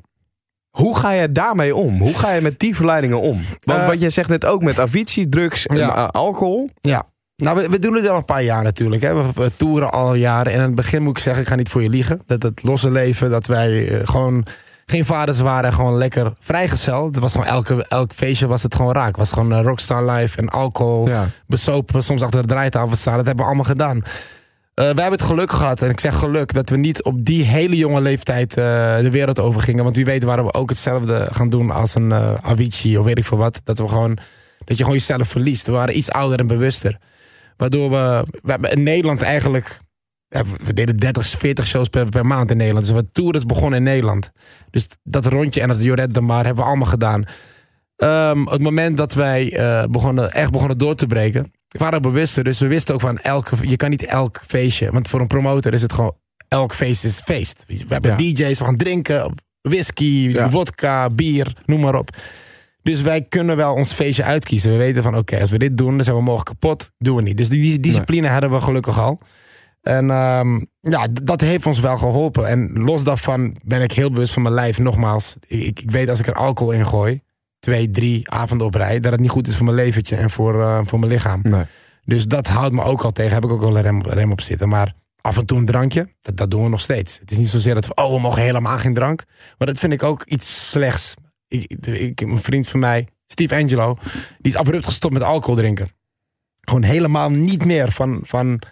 Hoe ga je daarmee om? Hoe ga je met die verleidingen om? Want Eh, wat jij zegt net ook met Avicii, drugs en Ja. eh, alcohol. Ja. Nou, we, we doen het al een paar jaar natuurlijk. Hè. We, we toeren al jaren. En in het begin moet ik zeggen, ik ga niet voor je liegen. Dat het losse leven, dat wij eh, gewoon geen vaders waren. Gewoon lekker vrijgezel. Het was gewoon elke, elk feestje was het gewoon raak. Het was gewoon rockstar life en alcohol. Ja. Besopen, soms achter de draaitafel staan. Dat hebben we allemaal gedaan. Eh, wij hebben het geluk gehad, en ik zeg geluk, dat we niet op die hele jonge leeftijd eh, de wereld over gingen. Want wie weet waren we ook hetzelfde gaan doen als een eh, Avicii of weet ik veel wat. Dat, we gewoon, dat je gewoon jezelf verliest. We waren iets ouder en bewuster. Waardoor we, we in Nederland eigenlijk, we deden 30, 40 shows per, maand in Nederland. Dus we tours begonnen in Nederland. Dus dat rondje en dat Joret de Mar hebben we allemaal gedaan. Ehm, het moment dat wij begonnen, echt begonnen door te breken, we waren bewuster. Dus we wisten ook van elke, je kan niet elk feestje. Want voor een promotor is het gewoon, elk feest is feest. We hebben Ja. DJ's, we gaan drinken, whisky, Ja. vodka, bier, noem maar op. Dus wij kunnen wel ons feestje uitkiezen. We weten van oké, als we dit doen, dan zijn we morgen kapot. Doen we niet. Dus die, discipline hadden we gelukkig al. En ehm, ja, dat heeft ons wel geholpen. En los daarvan ben ik heel bewust van mijn lijf. Nogmaals, ik, ik weet als ik er alcohol in gooi, twee, drie avonden op rij, dat het niet goed is voor mijn leventje en voor, eh, voor mijn lichaam. Nee. Dus dat houdt me ook al tegen. Heb ik ook wel een rem, rem op zitten. Maar af en toe een drankje, dat, dat doen we nog steeds. Het is niet zozeer dat we, oh, we mogen helemaal geen drank. Maar dat vind ik ook iets slechts. Ik, ik, een vriend van mij, Steve Angelo, die is abrupt gestopt met alcohol drinken. Gewoon helemaal niet meer van, van,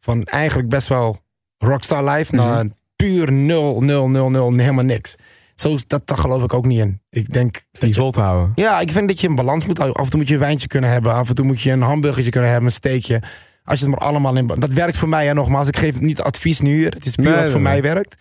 van eigenlijk best wel rockstar life naar Mhm. puur 0, 0, 0, 0, helemaal niks. Zo, dat, dat geloof ik ook niet in. Ik denk Die vol te houden. ja, ik vind dat je een balans moet houden. Af en toe moet je een wijntje kunnen hebben. Af en toe moet je een hamburgertje kunnen hebben, een steekje. Als je het maar allemaal in... Dat werkt voor mij, en nogmaals. Ik geef niet advies nu hier. Het is puur Nee, wat voor nee. mij werkt.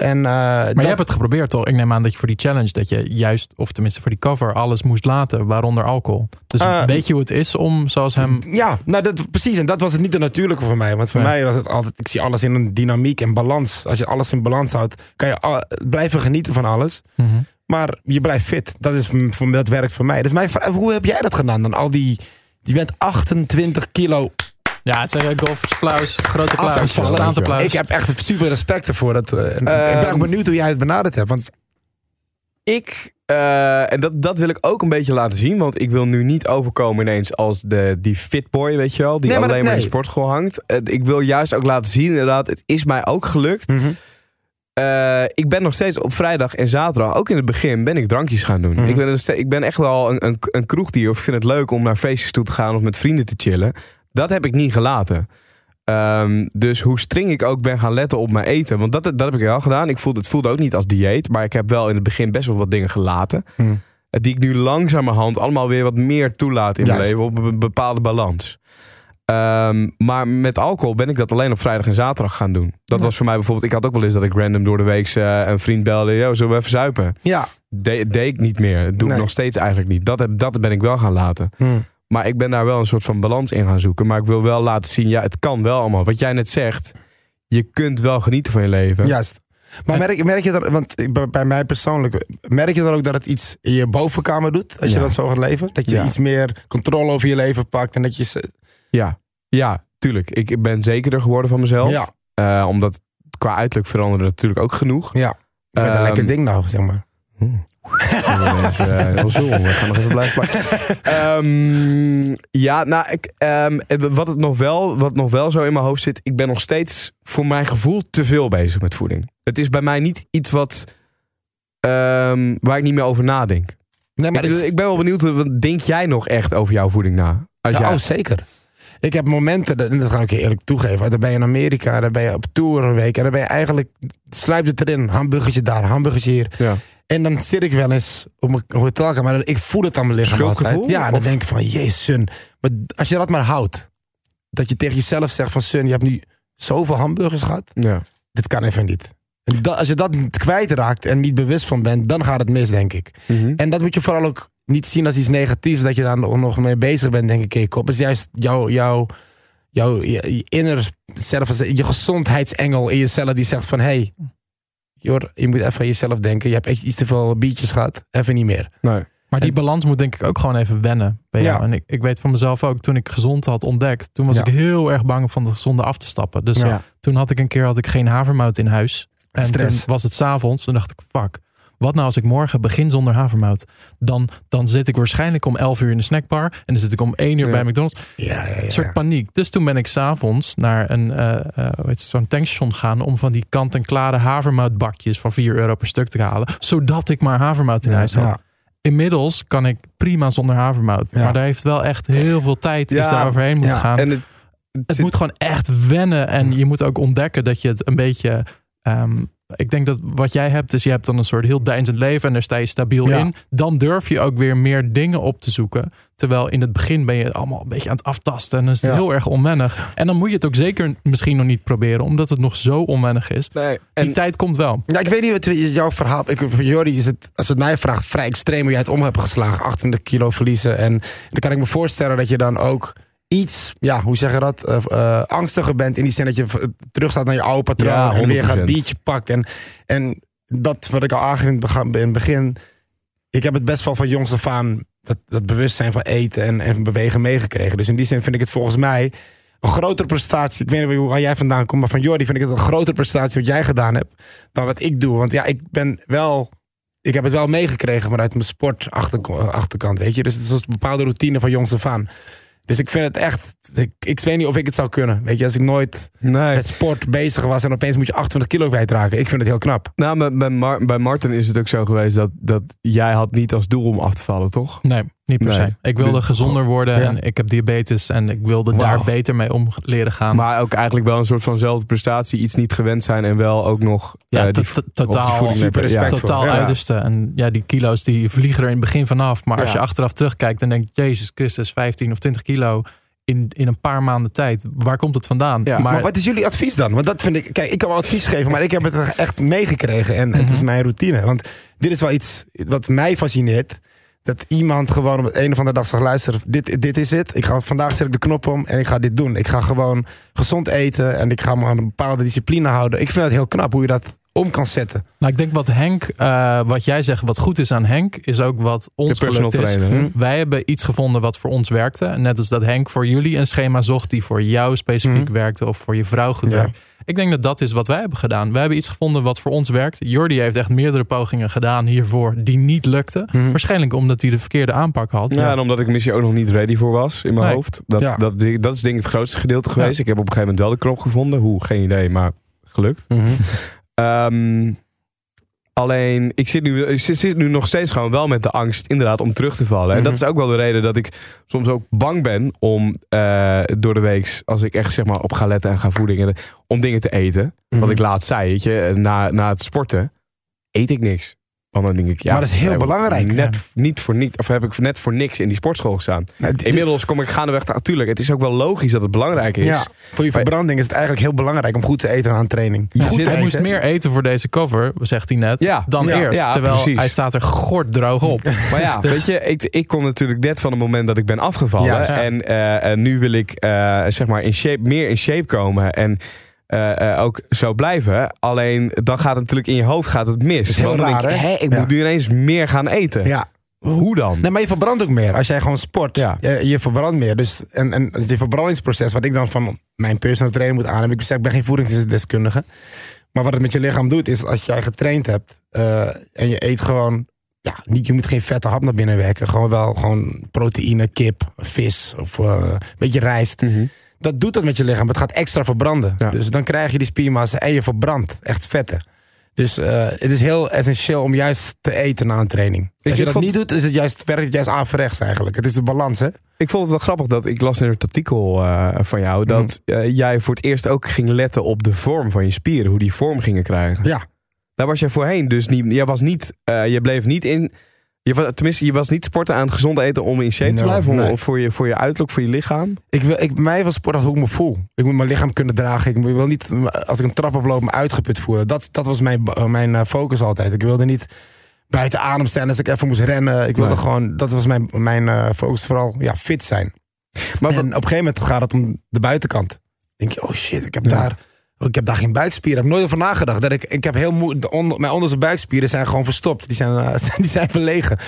En, uh, Maar je hebt het geprobeerd toch? Ik neem aan dat je voor die challenge, dat je juist, of tenminste voor die cover, alles moest laten, waaronder alcohol. Dus Eh, weet je hoe het is om, zoals hem... Ja, nou dat, precies. En dat was het niet de natuurlijke voor mij. Want voor Nee. mij was het altijd... Ik zie alles in een dynamiek en balans. Als je alles in balans houdt, kan je al- blijven genieten van alles. Mhm. Maar je blijft fit. Dat, is, dat werkt voor mij. Dus mijn vraag, hoe heb jij dat gedaan dan? Al die... Je bent 28 kilo Ja, het is een golfersapplaus, grote applaus, Afvallen. staand applaus. Ik heb echt super respect ervoor. Dat, eh, en ik ben Ehm, echt benieuwd hoe jij het benaderd hebt. Want Ik, eh, en dat, dat wil ik ook een beetje laten zien. Want ik wil nu niet overkomen ineens als de, die fitboy, weet je wel. Die Nee, maar alleen dat- maar in sportschool hangt. Eh, ik wil juist ook laten zien, inderdaad, het is mij ook gelukt. Eh, ik ben nog steeds op vrijdag en zaterdag, ook in het begin, ben ik drankjes gaan doen. Mhm. ik, ben ik ben echt wel een, een, een kroegdier. Of ik vind het leuk om naar feestjes toe te gaan of met vrienden te chillen. Dat heb ik niet gelaten. Ehm, dus hoe streng ik ook ben gaan letten op mijn eten. Want dat, dat heb ik wel gedaan. Ik voelde, het voelde ook niet als dieet. Maar ik heb wel in het begin best wel wat dingen gelaten. Mhm. Eh, Die ik nu langzamerhand allemaal weer wat meer toelaat in mijn leven. Op een bepaalde balans. Ehm, maar met alcohol ben ik dat alleen op vrijdag en zaterdag gaan doen. Dat Ja. was voor mij bijvoorbeeld... Ik had ook wel eens dat ik random door de week eh, een vriend belde. Yo, zullen we even zuipen? ja. De, deed ik niet meer. Dat doe ik nog steeds eigenlijk niet. Dat, heb, dat ben ik wel gaan laten. Hm. Maar ik ben daar wel een soort van balans in gaan zoeken. Maar ik wil wel laten zien, ja, het kan wel allemaal. Wat jij net zegt, je kunt wel genieten van je leven. Juist. Maar merk, merk je dat, want bij- mij persoonlijk, merk je dan ook dat het iets in je bovenkamer doet? Als je dat zo gaat leven? Dat je Ja. iets meer controle over je leven pakt en dat je... ze- Ja, ja tuurlijk. Ik ben zekerder geworden van mezelf. Ja, Eh, omdat qua uiterlijk veranderde natuurlijk ook genoeg. ja. Je bent een Ehm, lekker ding nou, zeg maar. Oeh. Uh, heel zo. We gaan nog even blijven plakken. Um, ja, nou, ik, um, wat, het nog wel, wat nog wel zo in mijn hoofd zit... ik ben nog steeds voor mijn gevoel te veel bezig met voeding. Het is bij mij niet iets wat, um, waar ik niet meer over nadenk. Nee, maar ik, ben wel benieuwd, wat denk jij nog echt over jouw voeding na? Als ja, jij... Oh, zeker. Ik heb momenten, dat ga ik je eerlijk toegeven. Dan ben je in Amerika, dan ben je op tour een week. En dan ben je eigenlijk, sluipt het erin. Hamburgertje daar, hamburgertje hier. Ja. En dan zit ik wel eens op mijn hotelkamer. Maar ik voel het aan mijn lichaam Schuldgevoel? Ja, en dan denk ik van, jezus Sun. Maar als je dat maar houdt. Dat je tegen jezelf zegt van, Sun, je hebt nu zoveel hamburgers gehad. Ja. Dit kan even niet. En dat, als je dat kwijtraakt en niet bewust van bent, dan gaat het mis, denk ik. Mhm. En dat moet je vooral ook niet zien als iets negatiefs, dat je daar nog mee bezig bent, denk ik. Kop is juist jouw, jouw, jouw je, inner zelf, je gezondheidsengel in jezelf die zegt van, hey, joh, je moet even aan jezelf denken. Je hebt echt iets te veel biertjes gehad, even niet meer. Nee. Maar die balans moet denk ik ook gewoon even wennen bij jou. Ja. En ik, ik weet van mezelf ook, toen ik gezond had ontdekt, toen was ik heel erg bang van de gezonde af te stappen. Dus ja. toen had ik een keer had ik geen havermout in huis. En Stress. toen was het s'avonds. Toen dacht ik, fuck. Wat nou als ik morgen begin zonder havermout? Dan, dan zit ik waarschijnlijk om 11 uur in de snackbar. En dan zit ik om 1 uur bij McDonald's. Ja, ja, Een soort paniek. Dus toen ben ik s'avonds naar een uh, uh, zo'n tankstation gegaan. Om van die kant-en-klare havermoutbakjes van 4 euro per stuk te halen. Zodat ik maar havermout in huis had. Inmiddels kan ik prima zonder havermout. Maar daar heeft wel echt heel veel tijd is daar overheen moet gaan. En het, het, moet gewoon echt wennen. En je moet ook ontdekken dat je het een beetje Um, ik denk dat wat jij hebt, is je hebt dan een soort heel deinzend leven en daar sta je stabiel in. Dan durf je ook weer meer dingen op te zoeken. Terwijl in het begin ben je allemaal een beetje aan het aftasten en dan is het heel erg onwennig. En dan moet je het ook zeker misschien nog niet proberen, omdat het nog zo onwennig is. Nee, en Die tijd komt wel. Ja, ik weet niet wat jouw verhaal. Ik, voor Jordi is het, als het mij vraagt, vrij extreem hoe jij het om hebt geslagen. 28 kilo verliezen. En dan kan ik me voorstellen dat je dan ook iets, ja, hoe zeg je dat, uh, uh, angstiger bent in die zin dat je terug staat naar je oude patroon ja, en weer gaat biertje pakt. En, en dat wat ik al aangaf in het begin, ik heb het best wel van jongs af aan dat, dat bewustzijn van eten en, en bewegen meegekregen. Dus in die zin vind ik het volgens mij een grotere prestatie. Ik weet niet waar jij vandaan komt, maar van Jordi vind ik het een grotere prestatie wat jij gedaan hebt dan wat ik doe. Want ja, ik ben wel ik heb het wel meegekregen vanuit mijn sportachterkant, weet je. Dus het is een bepaalde routine van jongs af aan. Dus ik vind het echt. Ik, ik weet niet of ik het zou kunnen. Weet je, als ik nooit nee. met sport bezig was en opeens moet je 28 kilo kwijtraken. Ik vind het heel knap. Nou, bij, bij, Mar bij Martin is het ook zo geweest dat, dat jij had niet als doel om af te vallen, toch? Nee. Niet per se. Ik wilde dus- gezonder worden en ik heb diabetes en ik wilde daar beter mee om leren gaan. Maar ook eigenlijk wel een soort vanzelfde prestatie, iets niet gewend zijn en wel ook nog ja, uh, die, totaal super respect totaal uiterste. En ja, die kilo's die vliegen er in het begin vanaf. Maar als je achteraf terugkijkt en denkt, Jezus Christus, 15 of 20 kilo in, in een paar maanden tijd. Waar komt het vandaan? Ja, maar, wat is jullie advies dan? Want dat vind ik. Kijk, ik kan wel advies geven, maar ik heb het echt meegekregen. En, en het is mhm. mijn routine. Want dit is wel iets wat mij fascineert dat iemand gewoon op het een of andere dag zegt: luister, dit, dit is het. Ik ga, vandaag zet ik de knop om en ik ga dit doen. Ik ga gewoon gezond eten en ik ga me aan een bepaalde discipline houden. Ik vind het heel knap hoe je dat om kan zetten. Nou, ik denk wat Henk, uh, wat jij zegt, wat goed is aan Henk, is ook wat ons gelukt is. Trainer, Wij hebben iets gevonden wat voor ons werkte. Net als dat Henk voor jullie een schema zocht die voor jou specifiek mhm. werkte of voor je vrouw goed werkt. Ik denk dat dat is wat wij hebben gedaan. Wij hebben iets gevonden wat voor ons werkt. Jordi heeft echt meerdere pogingen gedaan hiervoor die niet lukten. Mhm. Waarschijnlijk omdat hij de verkeerde aanpak had. Ja, en omdat ik misschien ook nog niet ready voor was in mijn hoofd. Dat, dat, dat, is denk ik het grootste gedeelte geweest. Ik heb op een gegeven moment wel de knop gevonden. Hoe, geen idee, maar gelukt. Mm Alleen, ik zit, nu, ik zit nu nog steeds gewoon wel met de angst inderdaad om terug te vallen. En dat mhm. is ook wel de reden dat ik soms ook bang ben om uh, door de week, als ik echt zeg maar op ga letten en ga voedingen, om dingen te eten. Wat mhm. ik laat zei, weet je, na, na het sporten eet ik niks. Want dan denk ik, ja, maar dat is heel belangrijk. Net, niet voor niet, of heb ik net voor niks in die sportschool gestaan. Inmiddels kom ik gaandeweg natuurlijk. Het is ook wel logisch dat het belangrijk is. Ja, voor je verbranding is het eigenlijk heel belangrijk om goed te eten aan training. Ja, goed hij moest meer eten voor deze cover, zegt hij net, ja. dan eerst. terwijl hij staat er gorddroog op. Maar ja, dus- weet je, ik, ik kom natuurlijk net van het moment dat ik ben afgevallen. En, uh, nu wil ik uh, zeg maar in shape, meer in shape komen. En uh, ook zo blijven. Alleen dan gaat het natuurlijk in je hoofd gaat het mis. is heel raar, ik, hè? ik moet nu ineens meer gaan eten. Ja. Hoe dan? Nee, maar je verbrandt ook meer. Als jij gewoon sport, ja. je, je verbrandt meer. Dus en, en het verbrandingsproces, wat ik dan van mijn personal trainer moet aan. Ik zeg, ik ben geen voedingsdeskundige. Maar wat het met je lichaam doet, is als jij getraind hebt uh, en je eet gewoon ja, niet, je moet geen vette hap naar binnen werken. Gewoon wel gewoon proteïne, kip, vis of eh, een beetje rijst. Dat doet dat met je lichaam. Het gaat extra verbranden. Ja. Dus dan krijg je die spiermassa en je verbrandt echt vetten. Dus eh, het is heel essentieel om juist te eten na een training. Als je dat vond- niet doet, is het juist, werkt het juist averechts eigenlijk. Het is de balans, hè? Ik vond het wel grappig dat ik las in het artikel eh, van jou dat eh, jij voor het eerst ook ging letten op de vorm van je spieren, hoe die vorm gingen krijgen. Ja. Daar was jij voorheen dus niet. Jij was niet. je bleef niet in. Je was, tenminste, je was niet sporten aan het gezond eten om in shape te blijven. Om, nee. of voor, je, voor je uiterlijk, voor je lichaam. Ik wil, ik, mij was sport als hoe ik me voel. Ik moet mijn lichaam kunnen dragen. Ik wil niet, als ik een trap oploop, me uitgeput voelen. Dat, dat was mijn, mijn eh, focus altijd. Ik wilde niet buiten adem staan als ik even moest rennen. Ik wilde Nee. gewoon, dat was mijn, mijn eh, focus vooral, ja, fit zijn. Maar en op een gegeven moment gaat het om de buitenkant. Dan denk je, oh shit, ik heb, Ja. daar, ik heb daar geen buikspieren. Ik heb nooit over nagedacht. Dat ik, ik heb heel moe, de onder, mijn onderste buikspieren zijn gewoon verstopt. Die zijn, eh, die zijn verlegen.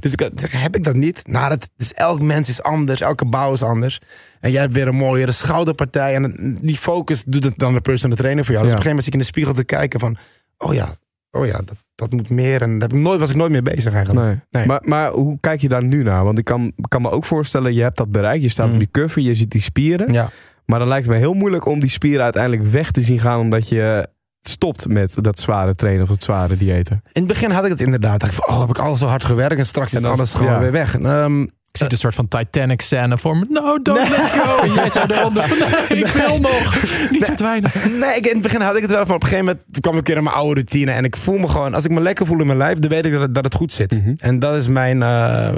Dus ik, had- heb ik dat niet? Nou, dat, dus elk mens is anders. Elke bouw is anders. En jij hebt weer een mooiere schouderpartij. En die focus doet het dan de personal trainer voor jou. Dus Ja. op een gegeven moment zit ik in de spiegel te kijken van... Oh ja, oh ja dat, dat moet meer. En daar heb ik nooit, was ik nooit mee bezig eigenlijk. Nee. Nee. Maar, maar hoe kijk je daar nu naar? Want ik kan, kan me ook voorstellen, je hebt dat bereikt. Je staat Mm. op die cover, je ziet die spieren. Ja. Maar dan lijkt het me heel moeilijk om die spieren uiteindelijk weg te zien gaan. Omdat je stopt met dat zware trainen of dat zware diëten. In het begin had ik het inderdaad. Dacht ik van, oh, heb ik al zo hard gewerkt en straks is En alles gewoon ja. weer weg. Ehm, Ik zie een soort van Titanic scène voor me. No, don't let go. En jij zou eronder van, nee, ik wil nog. Niet verdwijnen. Nee, ik, in het begin had ik het wel van. Op een gegeven moment kwam ik een keer in mijn oude routine. En ik voel me gewoon, als ik me lekker voel in mijn lijf, dan weet ik dat het, dat het goed zit. Mhm. En dat is mijn, eh,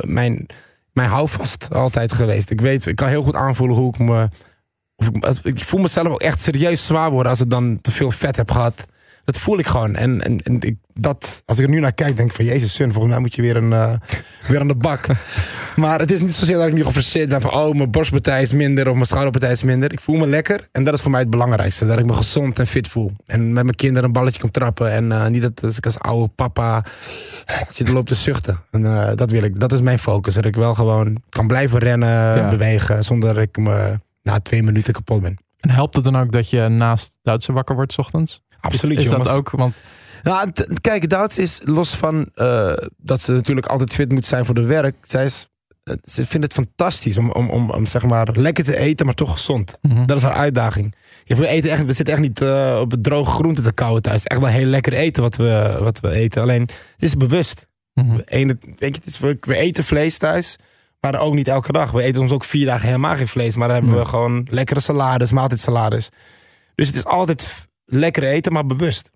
mijn, mijn houvast altijd geweest. Ik weet, ik kan heel goed aanvoelen hoe ik me. Of ik, voel mezelf ook echt serieus zwaar worden als ik dan te veel vet heb gehad. Dat voel ik gewoon. En, en, en ik, dat, als ik er nu naar kijk, denk ik van Jezus, Sun, volgens mij moet je weer, een, eh, weer aan de bak. maar het is niet zozeer dat ik nu geforceerd ben van oh, mijn borstpartij is minder of mijn schouderpartij is minder. Ik voel me lekker en dat is voor mij het belangrijkste. Dat ik me gezond en fit voel. En met mijn kinderen een balletje kan trappen. En eh, niet dat als ik als oude papa zit te lopen te zuchten. En eh, dat wil ik. Dat is mijn focus. Dat ik wel gewoon kan blijven rennen, Ja. bewegen, zonder dat ik me na twee minuten kapot ben. En helpt het dan ook dat je naast Duitse wakker wordt 's ochtends? Absoluut. Is dat jongens. ook? Want Nou, kijk, Duits is los van eh, dat ze natuurlijk altijd fit moet zijn voor de werk. Zij is, eh, ze vindt het fantastisch om, om, om, om zeg maar lekker te eten, maar toch gezond. Mhm. Dat is haar uitdaging. Ja, we, eten echt, we zitten echt niet eh, op het droge groente te kauwen thuis. Is echt wel heel lekker eten wat we, wat we eten. Alleen, het is bewust. Mhm. Ene- weet je, het is, we eten vlees thuis, maar ook niet elke dag. We eten soms ook vier dagen helemaal geen vlees. Maar dan hebben we gewoon lekkere salades, maaltijdsalades. Dus het is altijd lekker eten, maar bewust.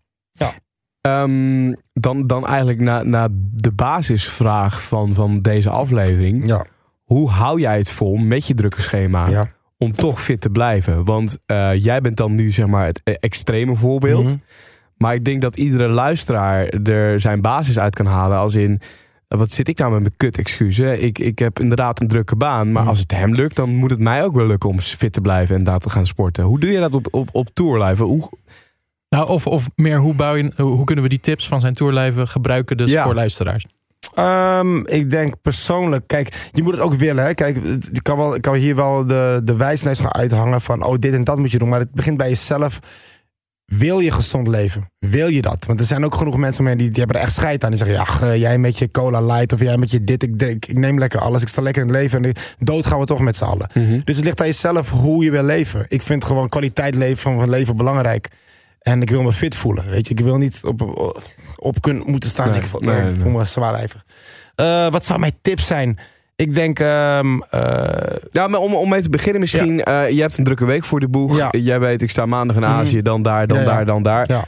Ehm, dan, dan eigenlijk naar na de basisvraag van, van deze aflevering. Ja. Hoe hou jij het vol met je drukke schema ja. om toch fit te blijven? Want eh, jij bent dan nu zeg maar het eh, extreme voorbeeld. Mhm. Maar ik denk dat iedere luisteraar er zijn basis uit kan halen. Als in, wat zit ik nou met mijn kut excuses? Ik, ik heb inderdaad een drukke baan. Maar Mhm. als het hem lukt, dan moet het mij ook wel lukken om fit te blijven en daar te gaan sporten. Hoe doe je dat op, op, op tourlijven? Hoe, Nou, of, of meer, hoe, bouw je, hoe kunnen we die tips van zijn tourlijven gebruiken dus Ja. voor luisteraars? Ehm, ik denk persoonlijk, kijk, je moet het ook willen. Hè? Kijk, ik kan, wel, ik kan hier wel de, de wijsneus gaan uithangen van, oh, dit en dat moet je doen. Maar het begint bij jezelf. Wil je gezond leven? Wil je dat? Want er zijn ook genoeg mensen om me heen die, die hebben er echt scheid aan. Die zeggen, ja, eh, jij met je cola light of jij met je dit. Ik, ik neem lekker alles. Ik sta lekker in het leven en dood gaan we toch met z'n allen. Dus het ligt aan jezelf hoe je wil leven. Ik vind gewoon kwaliteit leven van leven belangrijk. En ik wil me fit voelen. Weet je, ik wil niet op, op kunnen moeten staan. Nee, ik, voel- nee, nee, ik nee. voel me zwaarlijvig. Eh, wat zou mijn tip zijn? Ik denk. ehm, eh, Ja, maar om, om mee te beginnen misschien. eh, je hebt een drukke week voor de boeg. Ja. Jij weet, ik sta maandag in Mhm. Azië, dan daar, dan Ja, daar, dan daar. Ja.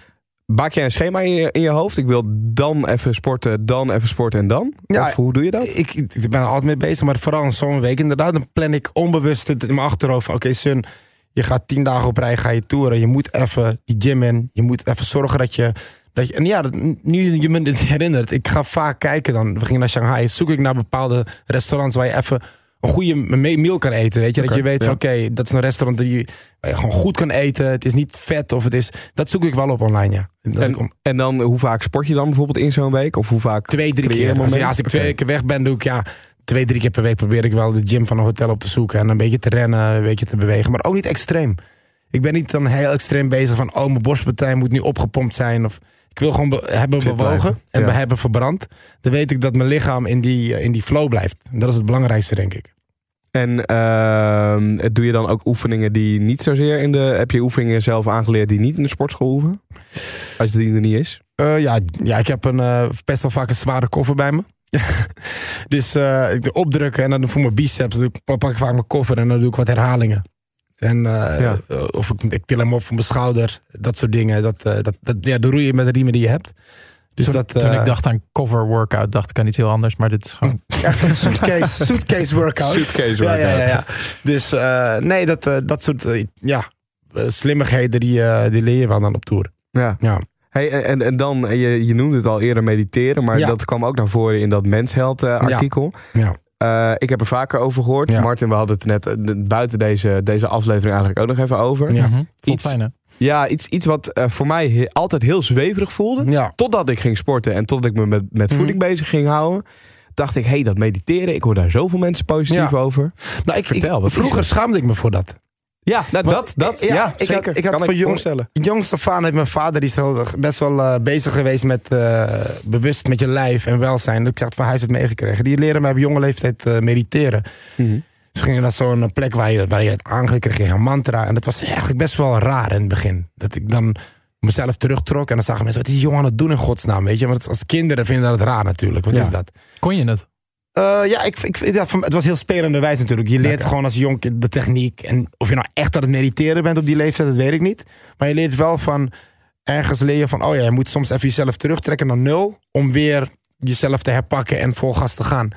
Maak jij een schema in je, in je hoofd? Ik wil dan even sporten, dan even sporten en dan? Ja, of hoe doe je dat? ik, ik ben er altijd mee bezig, maar vooral in zo'n week inderdaad. Dan plan ik onbewust het in mijn achterhoofd. Oké, Sun, je gaat tien dagen op rij, ga je toeren. Je moet even die gym in. Je moet even zorgen dat je. Dat je en ja, dat- nu je me dit herinnert. Ik ga vaak kijken dan. We gingen naar Shanghai. Zoek ik naar bepaalde restaurants waar je even een goede me- meal kan eten. Weet je, dat je weet van oké, dat is een restaurant die, waar je gewoon goed kan eten. Het is niet vet of het is. Dat zoek ik wel op online, ja. En, dan, hoe vaak sport je dan bijvoorbeeld in zo'n week? Of hoe vaak? Twee, drie keer. Als, ja, als ik twee keer weg ben, doe ik ja, twee, drie keer per week probeer ik wel de gym van een hotel op te zoeken. En een beetje te rennen, een beetje te bewegen. Maar ook niet extreem. Ik ben niet dan heel extreem bezig van, oh, mijn borstpartij moet nu opgepompt zijn. Of, ik wil gewoon be- hebben Fit bewogen blijven, en ja. hebben verbrand. Dan weet ik dat mijn lichaam in die, eh, in die flow blijft. En dat is het belangrijkste, denk ik. En ehm, doe je dan ook oefeningen die niet zozeer in de... Heb je oefeningen zelf aangeleerd die niet in de sportschool hoeven? Als die er niet is? Eh, ja, ja, ik heb een, eh, best wel vaak een zware koffer bij me. dus ik doe opdrukken en dan voor mijn biceps ik, pak ik vaak mijn koffer en dan doe ik wat herhalingen. En, eh, Ja. eh, Of ik, ik til hem op voor mijn schouder. Dat soort dingen. Dat, eh, dat, dat, ja, dan roei je met de riemen die je hebt. Dus toen, dat, toen ik dacht aan cover workout, dacht ik aan iets heel anders. Maar dit is gewoon... Suitcase, suitcase workout. Suitcase Ja, ja, ja, workout. ja. Dus eh, nee, dat, dat soort ja, slimmigheden die, die leer je wel dan op tour. Ja. Ja. Hey, en- en, en dan, je, je noemde het al eerder mediteren, maar Ja. dat kwam ook naar voren in dat mensheld artikel. Ja. Eh, ik heb er vaker over gehoord. Ja. Martin, we hadden het net eh, buiten deze, deze aflevering eigenlijk ook nog even over. Ja. Mhm. Iets- fijn, hè? Ja, iets, iets wat eh, voor mij he- altijd heel zweverig voelde. Ja. Totdat ik ging sporten en totdat ik me met, met Mhm. voeding bezig ging houden. Dacht ik, hé, hey, dat mediteren. Ik hoor daar zoveel mensen positief Ja. over. Nou, ik, Vertel, ik- vroeger schaamde ik me voor dat. Ja, nou, Want- dat, dat, ja, ja, ik had- ik had kan van ik jong- van heeft mijn vader, die is best wel eh, bezig geweest met eh, bewust met je lijf en welzijn. Ik zeg het van huis uit meegekregen. Die leren mij op jonge leeftijd eh, mediteren. Dus we gingen naar zo'n plek waar je, waar je het aangekregen een mantra. En dat was eigenlijk best wel raar in het begin. Dat ik dan mezelf terugtrok en dan zagen mensen, wat is die jongen aan het doen in godsnaam, weet je? Want als kinderen vinden dat raar natuurlijk. Wat Ja. is dat? Kon je het? Eh, ja, ik, ik, ja, het was heel spelende wijs natuurlijk. Je leert gewoon als jong kind de techniek. En of je nou echt aan het mediteren bent op die leeftijd, dat weet ik niet. Maar je leert wel van, ergens leer je van, oh ja, je moet soms even jezelf terugtrekken naar nul. Om weer jezelf te herpakken en vol gas te gaan.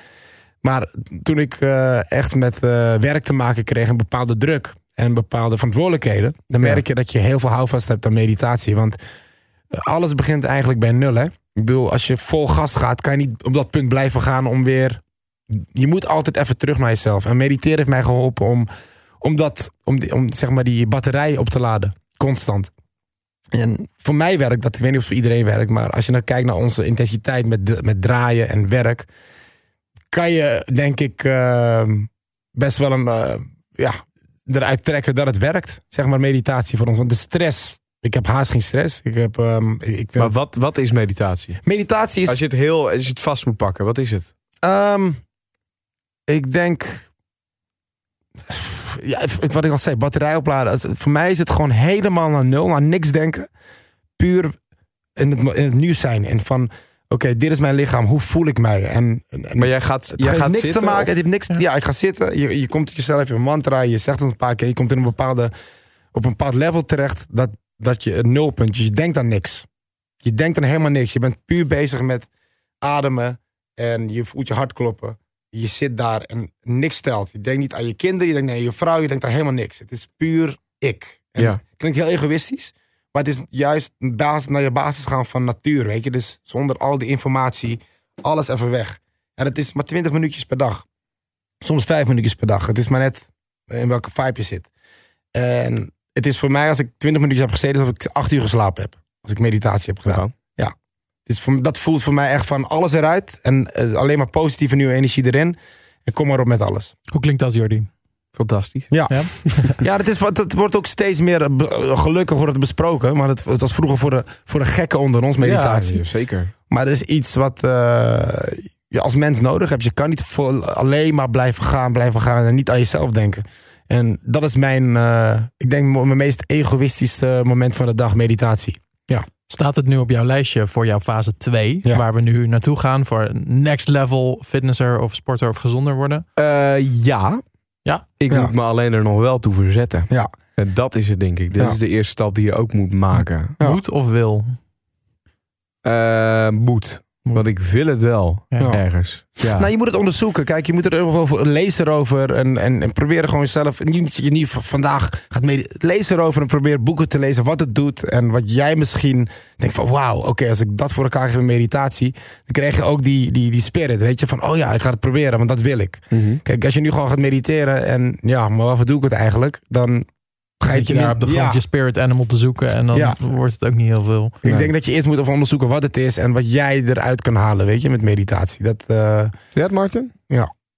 Maar toen ik eh, echt met eh, werk te maken kreeg, een bepaalde druk en bepaalde verantwoordelijkheden. Dan merk je dat je heel veel houvast hebt aan meditatie. Want alles begint eigenlijk bij nul, hè. Ik bedoel, als je vol gas gaat, kan je niet op dat punt blijven gaan om weer je moet altijd even terug naar jezelf. En mediteren heeft mij geholpen om, om, dat, om, die, om zeg maar die batterij op te laden. Constant. En voor mij werkt dat, ik weet niet of het voor iedereen werkt, maar als je nou kijkt naar onze intensiteit met, de- met draaien en werk, kan je denk ik eh, best wel een, eh, ja, eruit trekken dat het werkt. Zeg maar meditatie voor ons. Want de stress, ik heb haast geen stress. Ik heb, ehm, ik Maar wat, wat is meditatie? meditatie is Als je het heel, als je het vast moet pakken, wat is het? Ehm, ik denk. Ja, ik- wat ik al zei, batterij opladen. Voor mij is het gewoon helemaal naar nul, naar niks denken. Puur in het, in het nu zijn. En van, oké, dit is mijn lichaam, hoe voel ik mij? En, en Maar jij gaat, het jij heeft gaat niks zitten, te maken. of- Het heeft niks, ja. ik ga zitten. Je, je komt jezelf, je hebt een mantra, je zegt het een paar keer. Je komt in een bepaalde, op een bepaald level terecht dat, dat je het nulpunt, je denkt aan niks. Je denkt aan helemaal niks. Je bent puur bezig met ademen en je voelt je hart kloppen. Je zit daar en niks stelt. Je denkt niet aan je kinderen, je denkt aan je vrouw, je denkt aan helemaal niks. Het is puur ik. En Ja. Klinkt heel egoïstisch, maar het is juist basis, naar je basis gaan van natuur, weet je. Dus zonder al die informatie, alles even weg. En het is maar 20 minuutjes per dag. Soms vijf minuutjes per dag. Het is maar net in welke vibe je zit. En het is voor mij, als ik 20 minuutjes heb gezeten, alsof ik acht uur geslapen heb. Als ik meditatie heb gedaan. Ja. Voor, dat voelt voor mij echt van alles eruit. En eh, alleen maar positieve nieuwe energie erin. En kom maar op met alles. Hoe klinkt dat, Jordi? Fantastisch. Ja, Ja? ja dat, is, wat- dat wordt ook steeds meer, eh, eh, gelukkig wordt het besproken. Maar het, het was vroeger voor de, voor de gekken onder ons, meditatie. Ja, zeker. Maar dat is iets wat eh, je als mens nodig hebt. Je kan niet alleen maar blijven gaan, blijven gaan en niet aan jezelf denken. En dat is mijn, eh, ik denk, mijn meest egoïstische moment van de dag, meditatie. Staat het nu op jouw lijstje voor jouw fase 2, Ja. waar we nu naartoe gaan voor next level fitnesser of sporter of gezonder worden? Eh, ja. Ja? Ik Ja. moet me alleen er nog wel toe verzetten. Ja. En dat is het, denk ik. Dat Ja. is de eerste stap die je ook moet maken. Ja. Moet of wil? Eh, moet. Want ik wil het wel. Ja. Ergens. Ja. Nou, je moet het onderzoeken. Kijk, je moet er over lees erover en, en, en probeer gewoon jezelf. Niet dat je niet vandaag gaat medi- Lees erover en probeer boeken te lezen wat het doet. En wat jij misschien denkt van wauw, oké, als ik dat voor elkaar geef in meditatie, dan krijg je ook die, die, die spirit. Weet je, van oh ja, ik ga het proberen, want dat wil ik. Mhm. Kijk, als je nu gewoon gaat mediteren en ja, maar waarvoor doe ik het eigenlijk? Dan ga je zit je niet- daar op de grond Ja. je spirit animal te zoeken en dan Ja. wordt het ook niet heel veel. Ik Nee. denk dat je eerst moet even onderzoeken wat het is en wat jij eruit kan halen, weet je, met meditatie. Dat, eh, Doe jij het, Martin?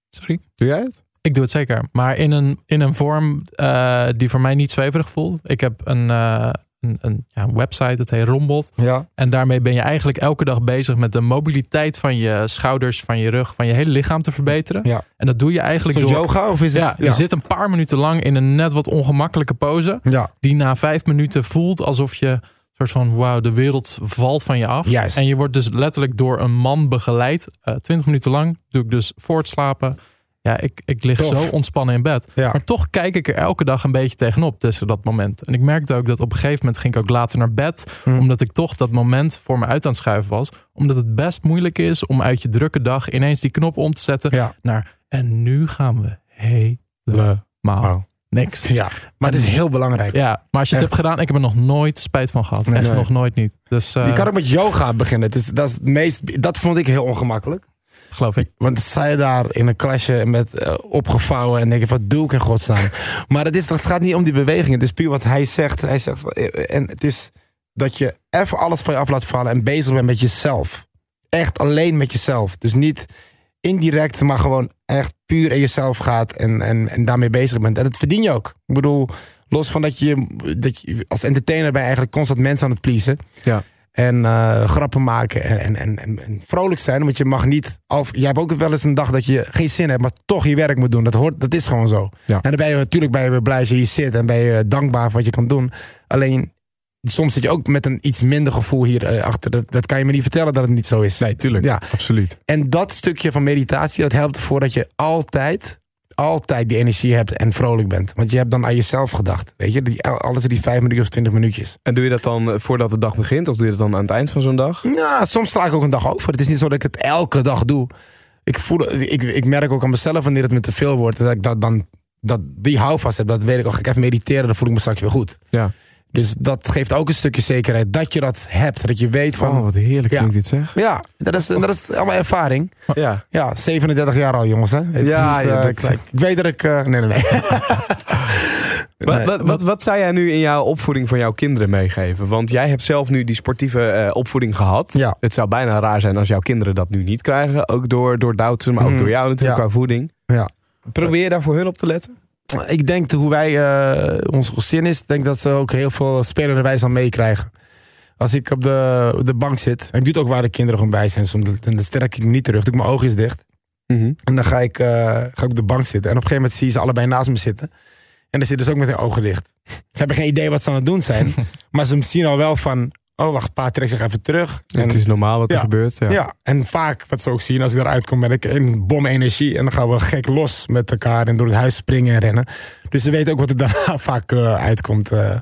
Sorry? Doe jij het? Ik doe het zeker. Maar in een, in een vorm eh, die voor mij niet zweverig voelt. Ik heb een, eh, een, een, ja, een website, het heet Rombot. Ja. En daarmee ben je eigenlijk elke dag bezig met de mobiliteit van je schouders, van je rug, van je hele lichaam te verbeteren. Ja. En dat doe je eigenlijk door. yoga of is het? Ja, je zit een paar minuten lang in een net wat ongemakkelijke pose. Ja. Die na vijf minuten voelt alsof je soort van wauw, de wereld valt van je af. Juist. En je wordt dus letterlijk door een man begeleid. Eh, Twintig minuten lang doe ik dus voor het slapen. Ja, ik, ik lig Tof. zo ontspannen in bed. Ja. Maar toch kijk ik er elke dag een beetje tegenop tussen dat moment. En ik merkte ook dat op een gegeven moment ging ik ook later naar bed. Hm. Omdat ik toch dat moment voor me uit aan het schuiven was. Omdat het best moeilijk is om uit je drukke dag ineens die knop om te zetten. Ja. Naar en nu gaan we helemaal niks. Ja. Maar het is heel belangrijk. Ja, maar als je het Echt. hebt gedaan, ik heb er nog nooit spijt van gehad. Nee. Echt Nee. nog nooit niet. Dus eh, Je kan ook met yoga beginnen. Het is, dat, is het meest, dat vond ik heel ongemakkelijk. Geloof ik. Want je daar in een klasje met eh, opgevouwen en denk je, wat doe ik in godsnaam? maar het, is, het gaat niet om die beweging. Het is puur wat hij zegt. Hij zegt eh, en het is dat je even alles van je af laat vallen en bezig bent met jezelf. Echt alleen met jezelf. Dus niet indirect, maar gewoon echt puur in jezelf gaat en, en, en daarmee bezig bent. En dat verdien je ook. Ik bedoel, los van dat je, dat je als entertainer ben je eigenlijk constant mensen aan het pleasen. Ja. En eh, grappen maken en, en, en, vrolijk zijn. Want je mag niet. Of, jij hebt ook wel eens een dag dat je geen zin hebt, maar toch je werk moet doen. Dat, hoort, dat is gewoon zo. Ja. En dan ben je natuurlijk ben je weer blij als je hier zit en ben je dankbaar voor wat je kan doen. Alleen soms zit je ook met een iets minder gevoel hier eh, achter. Dat, dat kan je me niet vertellen dat het niet zo is. Nee, tuurlijk. Ja. Absoluut. En dat stukje van meditatie, dat helpt ervoor dat je altijd, altijd die energie hebt en vrolijk bent. Want je hebt dan aan jezelf gedacht. Weet je, die, alles in die vijf minuutjes of twintig minuutjes. En doe je dat dan eh, voordat de dag begint? Of doe je dat dan aan het eind van zo'n dag? Ja, soms sla ik ook een dag over. Het is niet zo dat ik het elke dag doe. Ik, voel, ik, ik merk ook aan mezelf wanneer het me te veel wordt. Dat ik dat dan dat die houvast heb. Dat weet ik al. Ga ik even mediteren, dan voel ik me straks weer goed. Ja. Dus dat geeft ook een stukje zekerheid. Dat je dat hebt. Dat je weet van... Oh, wat heerlijk Ja. klinkt dit zeg. Ja, dat is, dat is allemaal ervaring. Ja. Ja, 37 jaar al, jongens. Hè? Het Ja, is niet, ja, eh, ik weet dat ik... eh, nee, nee, nee. Wat, Nee. wat, wat, wat zou jij nu in jouw opvoeding van jouw kinderen meegeven? Want jij hebt zelf nu die sportieve eh, opvoeding gehad. Ja. Het zou bijna raar zijn als jouw kinderen dat nu niet krijgen. Ook door, door Doutzen, maar ook Mhm. door jou natuurlijk qua voeding. Ja. Probeer je daar voor hun op te letten? Ik denk hoe wij, eh ons gezin is, denk dat ze ook heel veel spelende wijze aan meekrijgen. Als ik op de, de bank zit, en ik doe het ook waar de kinderen gewoon bij zijn, soms, dan sterk ik me niet terug, doe ik mijn oogjes dicht. En dan ga ik, eh, ga ik op de bank zitten. En op een gegeven moment zie je ze allebei naast me zitten. En dan zitten ze ook met hun ogen dicht. Ze hebben geen idee wat ze aan het doen zijn. maar ze zien al wel van, oh wacht, pa trekt zich even terug. En, het is normaal wat er Ja. gebeurt. Ja. ja. en vaak wat ze ook zien, als ik eruit kom, ben ik in bom energie. En dan gaan we gek los met elkaar en door het huis springen en rennen. Dus ze weten ook wat er daarna vaak eh, uitkomt. eh.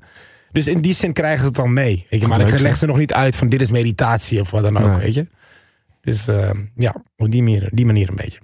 Dus in die zin krijgen ze het dan mee. Weet je? Maar ik leg ze nog niet uit van dit is meditatie of wat dan ook, Nee. weet je. Dus eh, ja, op die manier, die manier een beetje.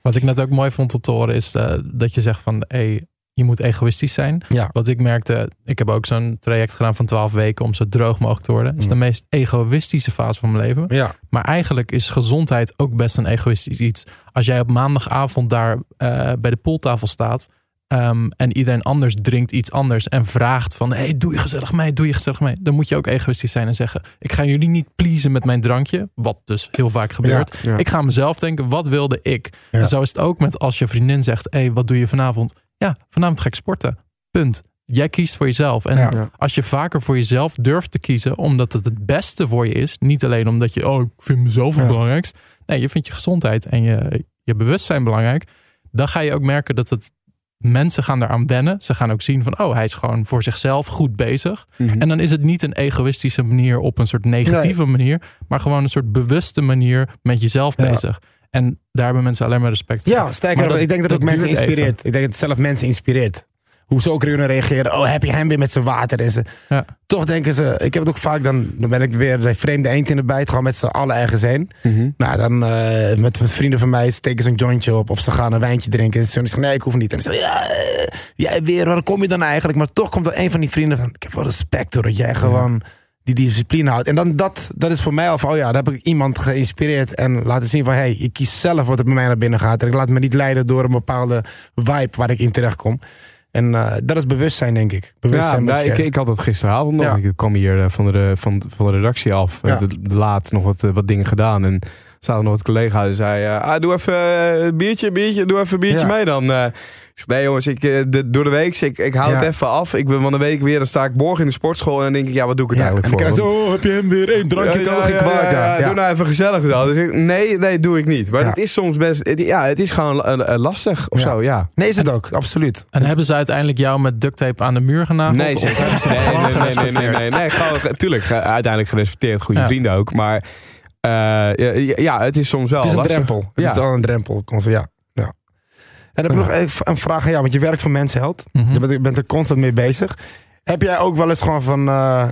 Wat ik net ook mooi vond om te horen is eh, dat je zegt van hey, je moet egoïstisch zijn. Ja. Wat ik merkte, ik heb ook zo'n traject gedaan van 12 weken om zo droog mogelijk te worden. Dat is de Mm. meest egoïstische fase van mijn leven. Ja, Maar eigenlijk is gezondheid ook best een egoïstisch iets. Als jij op maandagavond daar eh, bij de pooltafel staat. ehm, en iedereen anders drinkt iets anders en vraagt van... hey, doe je gezellig mee, doe je gezellig mee. Dan moet je ook egoïstisch zijn en zeggen... ik ga jullie niet pleasen met mijn drankje. Wat dus heel vaak gebeurt. Ja. Ik ga mezelf denken, wat wilde ik? Ja. En zo is het ook met als je vriendin zegt... hey, wat doe je vanavond? Ja, vanavond ga ik sporten. Punt. Jij kiest voor jezelf. En Ja. Als je vaker voor jezelf durft te kiezen... omdat het het beste voor je is... niet alleen omdat je... oh, ik vind mezelf het Ja. belangrijkst. Nee, je vindt je gezondheid en je, je bewustzijn belangrijk. Dan ga je ook merken dat het... Mensen gaan eraan wennen. Ze gaan ook zien van... oh, hij is gewoon voor zichzelf goed bezig. Mhm. En dan is het niet een egoïstische manier op een soort negatieve manier, maar gewoon een soort bewuste manier met jezelf Ja. bezig. En daar hebben mensen alleen maar respect voor. ja sterker dat- ik denk dat het dat ook mensen even. inspireert. Ik denk dat het zelf mensen inspireert. Hoe ze ook kunnen reageren. Oh, heb je hem weer met zijn water? En ze, Ja. Toch denken ze, ik heb het ook vaak, dan, dan ben ik weer de vreemde eend in de bijt. Gewoon met z'n allen ergens heen. Mhm. Nou, dan eh, met, vrienden van mij steken ze een jointje op. Of ze gaan een wijntje drinken. En ze zeggen, nee, ik hoef niet. En zeggen ja, eh, jij weer, waar kom je dan eigenlijk? Maar toch komt er een van die vrienden van, ik heb wel respect hoor. Dat jij gewoon die discipline houdt. En dan dat, dat is voor mij al van, oh ja, daar heb ik iemand geïnspireerd. En laten zien van, hé, hey, ik kies zelf wat er bij mij naar binnen gaat. En ik laat me niet leiden door een bepaalde vibe waar ik in terecht kom. En eh, dat is bewustzijn, denk ik. Ja, Bewustzijn moet nou, ik, ik had dat gisteravond nog. Ja. Ik kwam hier eh, van de, van, van de redactie af. Ja. De, de laat nog wat, eh, wat dingen gedaan. En zaten nog wat collega's en zei... eh, ah, doe even eh, een biertje, biertje, doe even een biertje Ja. mee dan. eh. ik zeg, nee jongens, ik, de, door de week, ik, ik hou Ja. het even af. Ik ben van de week weer, dan sta ik morgen in de sportschool... en dan denk ik, ja, wat doe ik het Ja, en eigenlijk dan voor? je zo, oh, heb je hem weer één drankje, kan nog geen kwaad. Ja, ja. Doe nou even gezellig dan. Dus ik, nee, nee, doe ik niet. Maar Ja. het is soms best... het- ja, het is gewoon lastig of Ja. zo, ja. Nee, is het ook, absoluut. En hebben ze uiteindelijk jou met duct tape aan de muur genageld? Nee, ze het nee, gewoon nee, nee, nee, nee, gerespecteerd? nee, nee, gewoon, tuurlijk, uiteindelijk gerespecteerd, goede Ja. vrienden ook. Maar ja, ja, het is soms wel Het is een lastig. drempel. Het Ja. is wel een drempel. Ja. ja. En dan heb ik nog even een vraag aan jou, want je werkt voor Mensheld. Mhm. Je bent, je bent er constant mee bezig. Heb jij ook wel eens gewoon van, eh,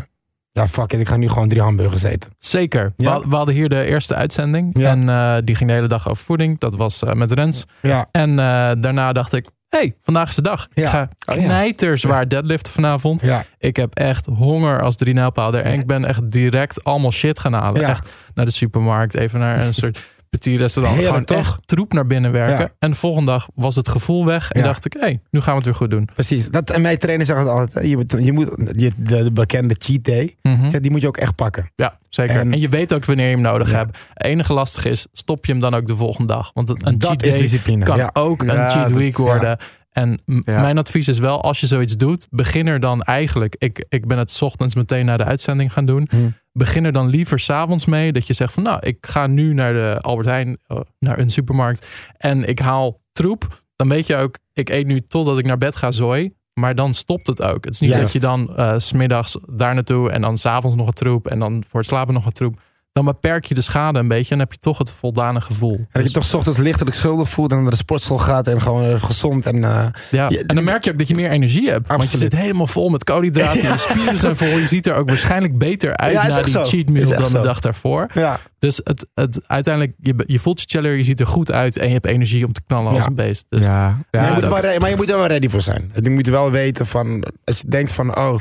ja fuck it, ik ga nu gewoon drie hamburgers eten. Zeker. Ja? We, we hadden hier de eerste uitzending. Ja. En eh, die ging de hele dag over voeding. Dat was eh, met Rens. Ja. En eh, daarna dacht ik, hey, vandaag is de dag. Ja. Ik ga Oh, ja. knijterzwaar deadliften vanavond. Ja. Ik heb echt honger als drie nijlpaalder. En ik ben echt direct allemaal shit gaan halen. Echt naar de supermarkt, even naar een soort petit restaurant. Heerlijk, Gewoon toch? echt troep naar binnen werken. Ja. En de volgende dag was het gevoel weg. En Ja. dacht ik, hey, nu gaan we het weer goed doen. Precies. Dat, en mijn trainer zegt het altijd, je moet, je moet je, de, de bekende cheat day, Mhm. zegt, die moet je ook echt pakken. Ja, zeker. En, En- je weet ook wanneer je hem nodig Ja. hebt. Het enige lastige is, stop je hem dan ook de volgende dag. Want een een cheat dat is day discipline. kan ja. ook Ja, een cheat dat- week worden. En Ja. mijn advies is wel, als je zoiets doet, begin er dan eigenlijk. Ik, ik ben het 's ochtends meteen naar de uitzending gaan doen. Hmm. Begin er dan liever s'avonds mee. Dat je zegt van nou, ik ga nu naar de Albert Heijn, eh, naar een supermarkt. En ik haal troep. Dan weet je ook, ik eet nu totdat ik naar bed ga zooi. Maar dan stopt het ook. Het is niet dat je dan s smiddags daar naartoe en dan s'avonds nog een troep. En dan voor het slapen nog een troep. Dan beperk je de schade een beetje en heb je toch het voldane gevoel. En dat Dus- je toch 's ochtends lichtelijk schuldig voelt en naar de sportschool gaat en gewoon eh, gezond en... eh, Ja, en dan merk je ook dat je meer energie hebt. Want je zit helemaal vol met koolhydraten. Je spieren zijn vol. Je ziet er ook waarschijnlijk beter uit Ja, na die zo. cheat meal dan de dag daarvoor. ja. Dus het, het, uiteindelijk, je, je voelt je chiller, je ziet er goed uit en je hebt energie om te knallen als een beest. Dus Ja, maar, je moet maar je moet er wel ready voor zijn. Je moet wel weten van, als je denkt van, oh,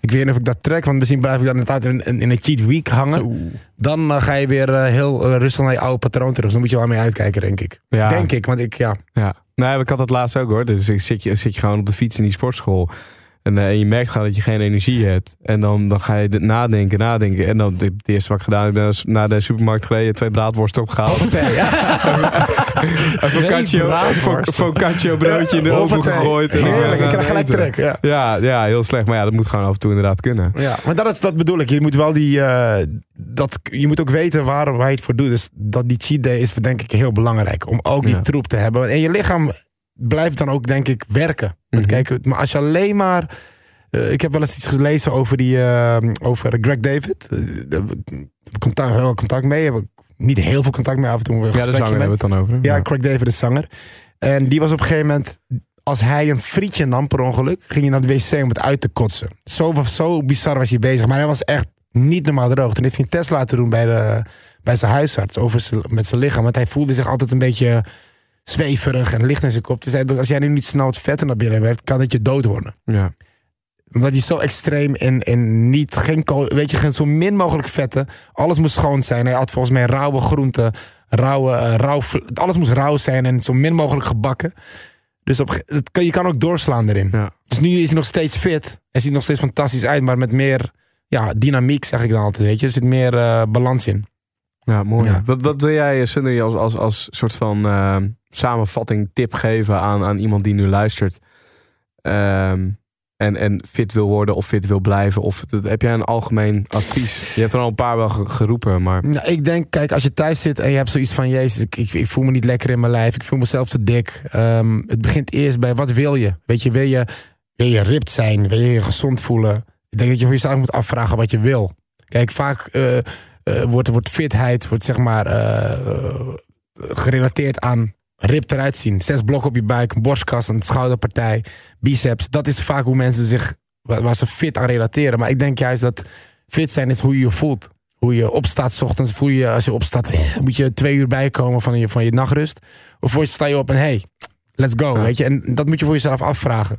ik weet niet of ik dat trek, want misschien blijf ik dan inderdaad in, in, een cheat week hangen. zo. Dan eh, ga je weer eh, heel eh, rustig naar je oude patroon terug. Dus daar moet je wel mee uitkijken, denk ik. ja. Denk ik, want ik, ja. Ja. Nee, ik had dat laatst ook hoor. Dus ik zit je, zit je gewoon op de fiets in die sportschool. En, eh, en je merkt gewoon dat je geen energie hebt. En dan, dan ga je nadenken, nadenken. En dan het eerste wat ik gedaan heb, ben naar de supermarkt gereden, twee braadworsten opgehaald. Een focaccio, braadworsten. fo- focaccio broodje in de oven gegooid. en Heerlijk, ik krijg gelijk trek. Ja. Ja, ja, heel slecht. Maar ja, dat moet gewoon af en toe inderdaad kunnen. Ja, maar dat, is, dat bedoel ik. Je moet wel die. eh, dat, je moet ook weten waar, waar je het voor doet. Dus dat die cheat day is denk ik heel belangrijk. Om ook die Ja. troep te hebben. En je lichaam blijft dan ook, denk ik, werken. Want Mhm. kijk, maar als je alleen maar. eh, ik heb wel eens iets gelezen over, die, eh, over Greg David. Ik contact, heel contact mee. Heb ik niet heel veel contact mee af en toe. Ja, de zanger hebben we het dan over. Ja, Craig David is zanger. En die was op een gegeven moment, als hij een frietje nam per ongeluk, ging hij naar de wc om het uit te kotsen. Zo, zo bizar was hij bezig. Maar hij was echt niet normaal droog. Toen heeft hij een test laten doen bij, de, bij zijn huisarts over zijn, met zijn lichaam. Want hij voelde zich altijd een beetje zweverig en licht in zijn kop. Als jij nu niet snel wat vetter naar binnen werd, kan het je dood worden. Ja. Omdat hij zo extreem in, in niet, geen, kool- weet je, geen zo min mogelijk vetten. Alles moest schoon zijn. Hij had volgens mij rauwe groenten, rauwe, eh, rauw, alles moest rauw zijn en zo min mogelijk gebakken. Dus op, het je kan ook doorslaan erin. Ja. Dus nu is hij nog steeds fit. Hij ziet nog steeds fantastisch uit, maar met meer ja, dynamiek, zeg ik dan altijd. Weet je. Er zit meer eh, balans in. Ja, mooi. Ja. Wat, wat wil jij, Sunder, als, als, als soort van eh, samenvatting, tip geven aan, aan iemand die nu luistert? Ehm, en, en fit wil worden of fit wil blijven? Of dat- heb jij een algemeen advies? Je hebt er al een paar wel ge- geroepen, maar... Nou, ik denk, kijk, als je thuis zit en je hebt zoiets van... Jezus, ik, ik, ik voel me niet lekker in mijn lijf. Ik voel mezelf te dik. Ehm, het begint eerst bij, wat wil je? Weet je, wil je, wil je ripped zijn? Wil je je gezond voelen? Ik denk dat je voor jezelf moet afvragen wat je wil. Kijk, vaak eh, eh, wordt, wordt fitheid wordt zeg maar, eh, eh, gerelateerd aan ripped eruit zien. Zes blokken op je buik, borstkas, een schouderpartij, biceps. Dat is vaak hoe mensen zich, waar, ze fit aan relateren. Maar ik denk juist dat fit zijn is hoe je je voelt. Hoe je opstaat 's ochtends, voel je als je opstaat, eh, moet je twee uur bijkomen van je, van je nachtrust. Of voor je sta je op en hey, let's go. Ja. Weet je? En dat moet je voor jezelf afvragen.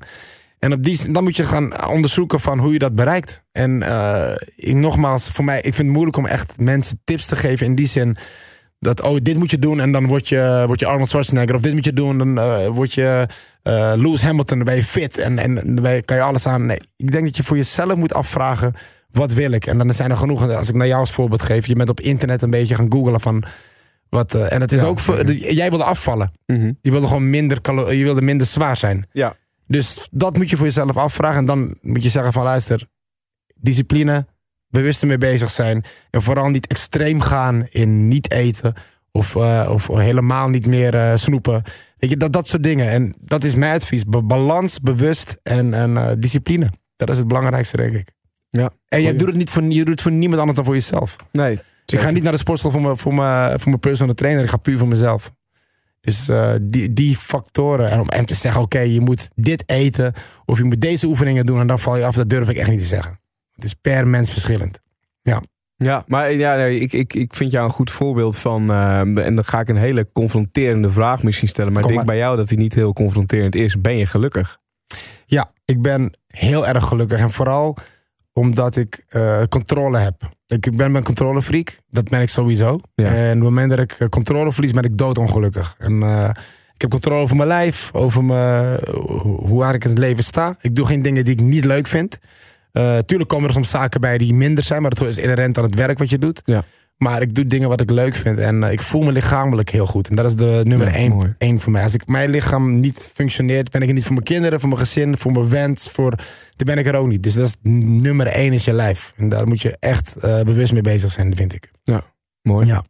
En op die, dan moet je gaan onderzoeken van hoe je dat bereikt. En eh, ik, nogmaals, voor mij, ik vind het moeilijk om echt mensen tips te geven in die zin. Dat, oh, dit moet je doen en dan word je, word je Arnold Schwarzenegger. Of dit moet je doen, dan eh, word je eh, Lewis Hamilton, dan ben je fit. En, en dan kan je alles aan. Nee, ik denk dat je voor jezelf moet afvragen, wat wil ik? En dan zijn er genoeg, als ik naar jou als voorbeeld geef. Je bent op internet een beetje gaan googlen van... Wat, en het is Ja, ook voor, jij wilde afvallen. Mhm. Je wilde gewoon minder, je wilde minder zwaar zijn. Ja. Dus dat moet je voor jezelf afvragen. En dan moet je zeggen van luister, discipline, bewust ermee bezig zijn. En vooral niet extreem gaan in niet eten. Of, eh, of helemaal niet meer eh, snoepen. Weet je, dat, dat soort dingen. En dat is mijn advies. Ba- balans, bewust en, en eh, discipline. Dat is het belangrijkste, denk ik. Ja, En je doet, het niet voor, je doet het voor niemand anders dan voor jezelf. Nee. Dus ik ga niet naar de sportschool voor mijn, voor mijn, voor mijn personal trainer. Ik ga puur voor mezelf. Dus eh, die, die factoren. En om hem te zeggen, oké, je moet dit eten. Of je moet deze oefeningen doen. En dan val je af. Dat durf ik echt niet te zeggen. Het is per mens verschillend. Ja, maar ja, nee, ik, ik, ik vind jou een goed voorbeeld van. eh, en dan ga ik een hele confronterende vraag misschien stellen. Maar Kom ik denk maar. bij jou dat die niet heel confronterend is. Ben je gelukkig? Ja, ik ben heel erg gelukkig. En vooral omdat ik eh, controle heb. Ik, ben een controlefreak. Dat ben ik sowieso. Ja. En op het moment dat ik eh, controle verlies, ben ik doodongelukkig. En eh, ik heb controle over mijn lijf. Over mijn, hoe waar ik in het leven sta. Ik doe geen dingen die ik niet leuk vind. Tuurlijk komen er soms zaken bij die minder zijn. Maar dat is inherent aan het werk wat je doet. Ja. Maar ik doe dingen wat ik leuk vind. En eh, ik voel me lichamelijk heel goed. En dat is de nummer Ja, één, één voor mij. Als ik, mijn lichaam niet functioneert, ben ik er niet voor mijn kinderen, voor mijn gezin, voor mijn wens. Voor, dan ben ik er ook niet. Dus dat is nummer één is je lijf. En daar moet je echt eh, bewust mee bezig zijn, vind ik. Mooi. Ja.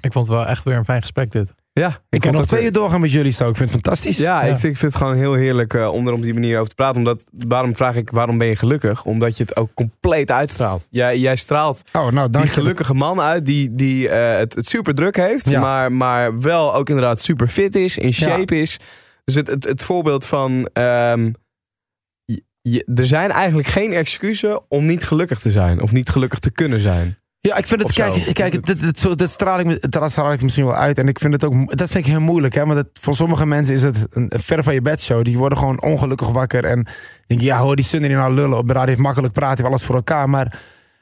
Ik vond het wel echt weer een fijn gesprek dit. Ja, Ik kan nog twee uur doorgaan met jullie zo. Ik vind het fantastisch. Ja, Ja. Ik, vind, ik vind het gewoon heel heerlijk eh, om er op die manier over te praten. Omdat, waarom vraag ik, waarom ben je gelukkig? Omdat je het ook compleet uitstraalt. Jij, jij straalt Oh, nou, dank die je. gelukkige man uit die, die eh, het, het super druk heeft. Ja. Maar, maar wel ook inderdaad super fit is, in shape is. Dus het, het, het voorbeeld van... je- je- er zijn eigenlijk geen excuses om niet gelukkig te zijn. Of niet gelukkig te kunnen zijn. Ja, ik vind het, zo. kijk, kijk dit, dit, dit straal ik, dat straal ik misschien wel uit. En ik vind het ook, dat vind ik heel moeilijk. Hè? Want het, voor sommige mensen is het een, een ver van je bed show. Die worden gewoon ongelukkig wakker. En denken, ja, hoor die Sunny die nou lullen op de radio. Heeft makkelijk praten, heeft alles voor elkaar. Maar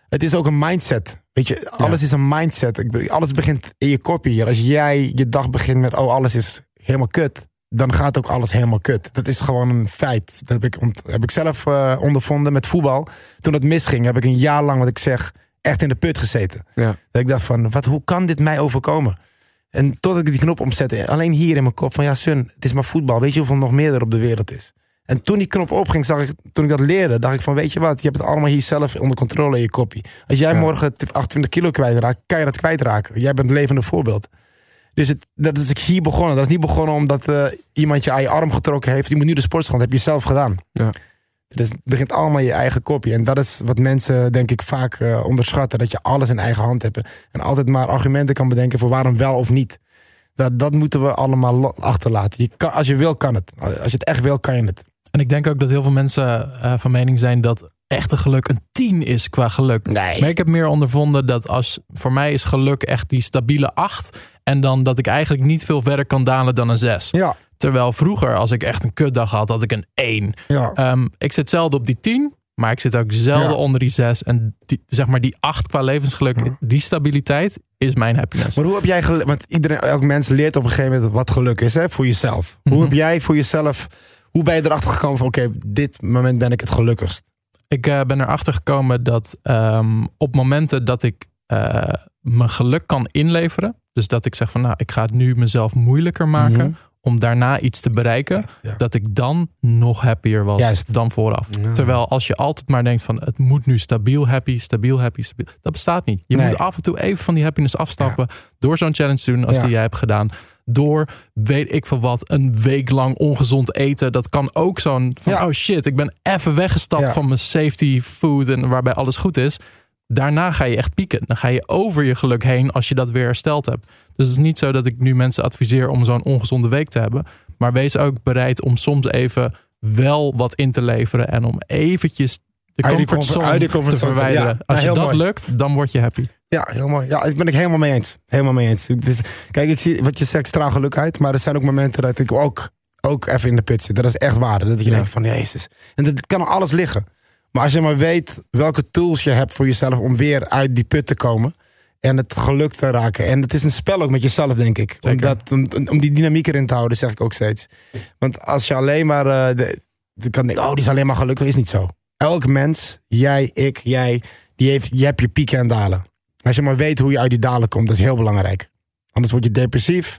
het is ook een mindset. Weet je, alles is een mindset. Ik, alles begint in je kopje hier. Als jij je dag begint met, oh, alles is helemaal kut. Dan gaat ook alles helemaal kut. Dat is gewoon een feit. Dat heb ik, heb ik zelf eh, ondervonden met voetbal. Toen het misging, heb ik een jaar lang, wat ik zeg, echt in de put gezeten. Ja. Dat ik dacht van, wat, hoe kan dit mij overkomen? En tot ik die knop omzette, alleen hier in mijn kop van, ja Sun, het is maar voetbal. Weet je hoeveel nog meer er op de wereld is? En toen die knop opging, zag ik, toen ik dat leerde, dacht ik van, weet je wat, je hebt het allemaal hier zelf onder controle in je kopie. Als jij Ja. morgen 28 kilo kwijtraakt, kan je dat kwijtraken. Jij bent het levende voorbeeld. Dus het, dat is ik hier begonnen. Dat is niet begonnen omdat eh, iemand je aan je arm getrokken heeft. Je moet nu de sportschool, dat heb je zelf gedaan. Ja. Dus het begint allemaal in je eigen kopje. En dat is wat mensen, denk ik, vaak eh, onderschatten. Dat je alles in eigen hand hebt. En altijd maar argumenten kan bedenken voor waarom wel of niet. Dat, dat moeten we allemaal achterlaten. Je kan, als je wil, kan het. Als je het echt wil, kan je het. En ik denk ook dat heel veel mensen eh, van mening zijn dat echte geluk een 10 is qua geluk. Nee. Maar ik heb meer ondervonden dat als voor mij is geluk echt die stabiele 8. En dan dat ik eigenlijk niet veel verder kan dalen dan een 6. Ja, Terwijl vroeger, als ik echt een kutdag had, had ik een 1. ja. Ehm, ik zit zelden op die 10, maar ik zit ook zelden Ja. onder die 6. En die, zeg maar die 8 qua levensgeluk, Ja. die stabiliteit is mijn happiness. Maar hoe heb jij geluk? Want iedereen, elk mens leert op een gegeven moment wat geluk is hè, voor jezelf. Hoe Mhm. heb jij voor jezelf, hoe ben je erachter gekomen van oké, dit moment ben ik het gelukkigst? Ik eh, ben erachter gekomen dat ehm, op momenten dat ik eh, mijn geluk kan inleveren. Dus dat ik zeg van nou, ik ga het nu mezelf moeilijker maken Mhm. Om daarna iets te bereiken. Ja. Dat ik dan nog happier was Juist. dan vooraf. Ja. Terwijl als je altijd maar denkt van het moet nu stabiel happy, stabiel happy, stabiel. Dat bestaat niet. Je Nee. moet af en toe even van die happiness afstappen. Door zo'n challenge te doen als die jij hebt gedaan. Door, weet ik veel wat, een week lang ongezond eten. Dat kan ook zo'n van, oh shit, ik ben even weggestapt van mijn safety food en waarbij alles goed is. Daarna ga je echt pieken. Dan ga je over je geluk heen als je dat weer hersteld hebt. Dus het is niet zo dat ik nu mensen adviseer om zo'n ongezonde week te hebben. Maar wees ook bereid om soms even wel wat in te leveren. En om eventjes de comfortzone comfort- die te verwijderen. ja. Als je dat mooi. lukt, dan word je happy. Ja, heel mooi. Ja, ik ben ik helemaal mee eens. Helemaal mee eens. Dus, kijk, ik zie wat je zegt, straal geluk uit. Maar er zijn ook momenten dat ik ook, ook even in de put zit. Dat is echt waar. Dat je Ja. denkt van, jezus. En dat kan alles liggen. Maar als je maar weet welke tools je hebt voor jezelf om weer uit die put te komen. En het geluk te raken. En het is een spel ook met jezelf, denk ik. Om, dat, om, om die dynamiek erin te houden, zeg ik ook steeds. Want als je alleen maar... de, de kan denken, oh, die is alleen maar gelukkig. Is niet zo. Elk mens, jij, ik, jij, die heeft, je hebt je pieken en dalen. Als je maar weet hoe je uit die dalen komt, dat is heel belangrijk. Anders word je depressief.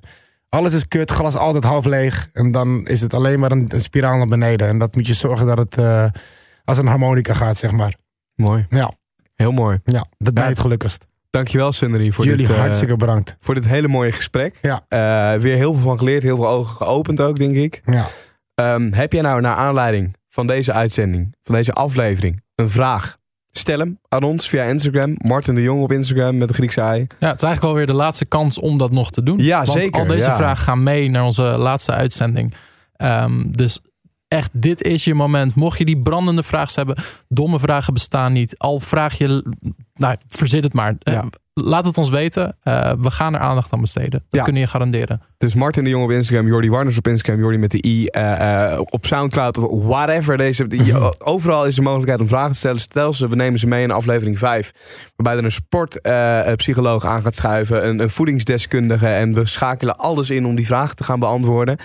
Alles is kut, glas altijd half leeg. En dan is het alleen maar een, een spiraal naar beneden. En dat moet je zorgen dat het eh, als een harmonica gaat, zeg maar. Mooi. Ja, Heel mooi. ja dat ben je het gelukkigst. Dankjewel, Sunnery, voor, Jullie dit, eh, hartstikke bedankt. voor dit hele mooie gesprek. Ja. Eh, weer heel veel van geleerd, heel veel ogen geopend ook, denk ik. Ja. Ehm, heb jij nou naar aanleiding van deze uitzending, van deze aflevering, een vraag? Stel hem aan ons via Instagram. Martin de Jong op Instagram met de Griekse ei. Ja, het is eigenlijk alweer de laatste kans om dat nog te doen. Ja, Want zeker, al deze ja. vragen gaan mee naar onze laatste uitzending. Ehm, dus echt, dit is je moment. Mocht je die brandende vraag hebben, domme vragen bestaan niet. Al vraag je, nou, verzit het maar. Eh, Ja. laat het ons weten. Eh, we gaan er aandacht aan besteden. Dat Ja. kunnen je garanderen. Dus Martin de Jong op Instagram, Jordi Warners op Instagram, Jordi met de i. eh, op Soundcloud of whatever. Deze, overal is de mogelijkheid om vragen te stellen. Stel ze, we nemen ze mee in aflevering 5. Waarbij er een sportpsycholoog aan gaat schuiven. Een, een voedingsdeskundige. En we schakelen alles in om die vragen te gaan beantwoorden.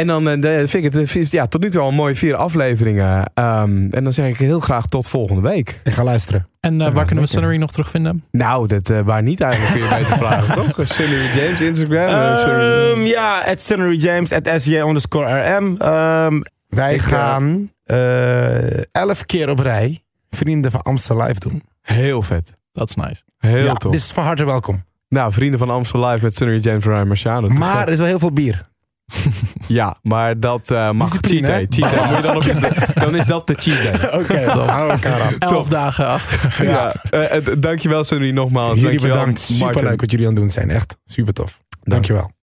En dan eh, vind ik het ja, tot nu toe al een mooie vier afleveringen. Ehm, en dan zeg ik heel graag tot volgende week. Ik ga luisteren. En eh, Ja, waar kunnen we lekker. Sunnery nog terugvinden? Nou, dat, eh, waar niet eigenlijk kun je beter vragen, toch? Sunny James, Instagram. eh, Ehm, ja, at Sunnery James, at SJ underscore RM. Ehm, wij Ik, gaan eh, elf keer op rij Vrienden van Amstel Live doen. Heel vet. Dat is nice. Heel ja, tof. Dus van harte welkom. Nou, vrienden van Amstel Live met Sunny James en Ryan Marciano. Te Maar er is wel heel veel bier. Ja, maar dat eh, mag cheat day. Cheat day. Moet je dan, op je- dan is dat de cheat day. Oké, hou elkaar aan. Elf dagen achter. Ja. eh, eh, dankjewel Sunny nogmaals. Jullie Dankjewel, bedankt. Martin. Superleuk wat jullie aan het doen zijn. Echt super tof. Dankjewel.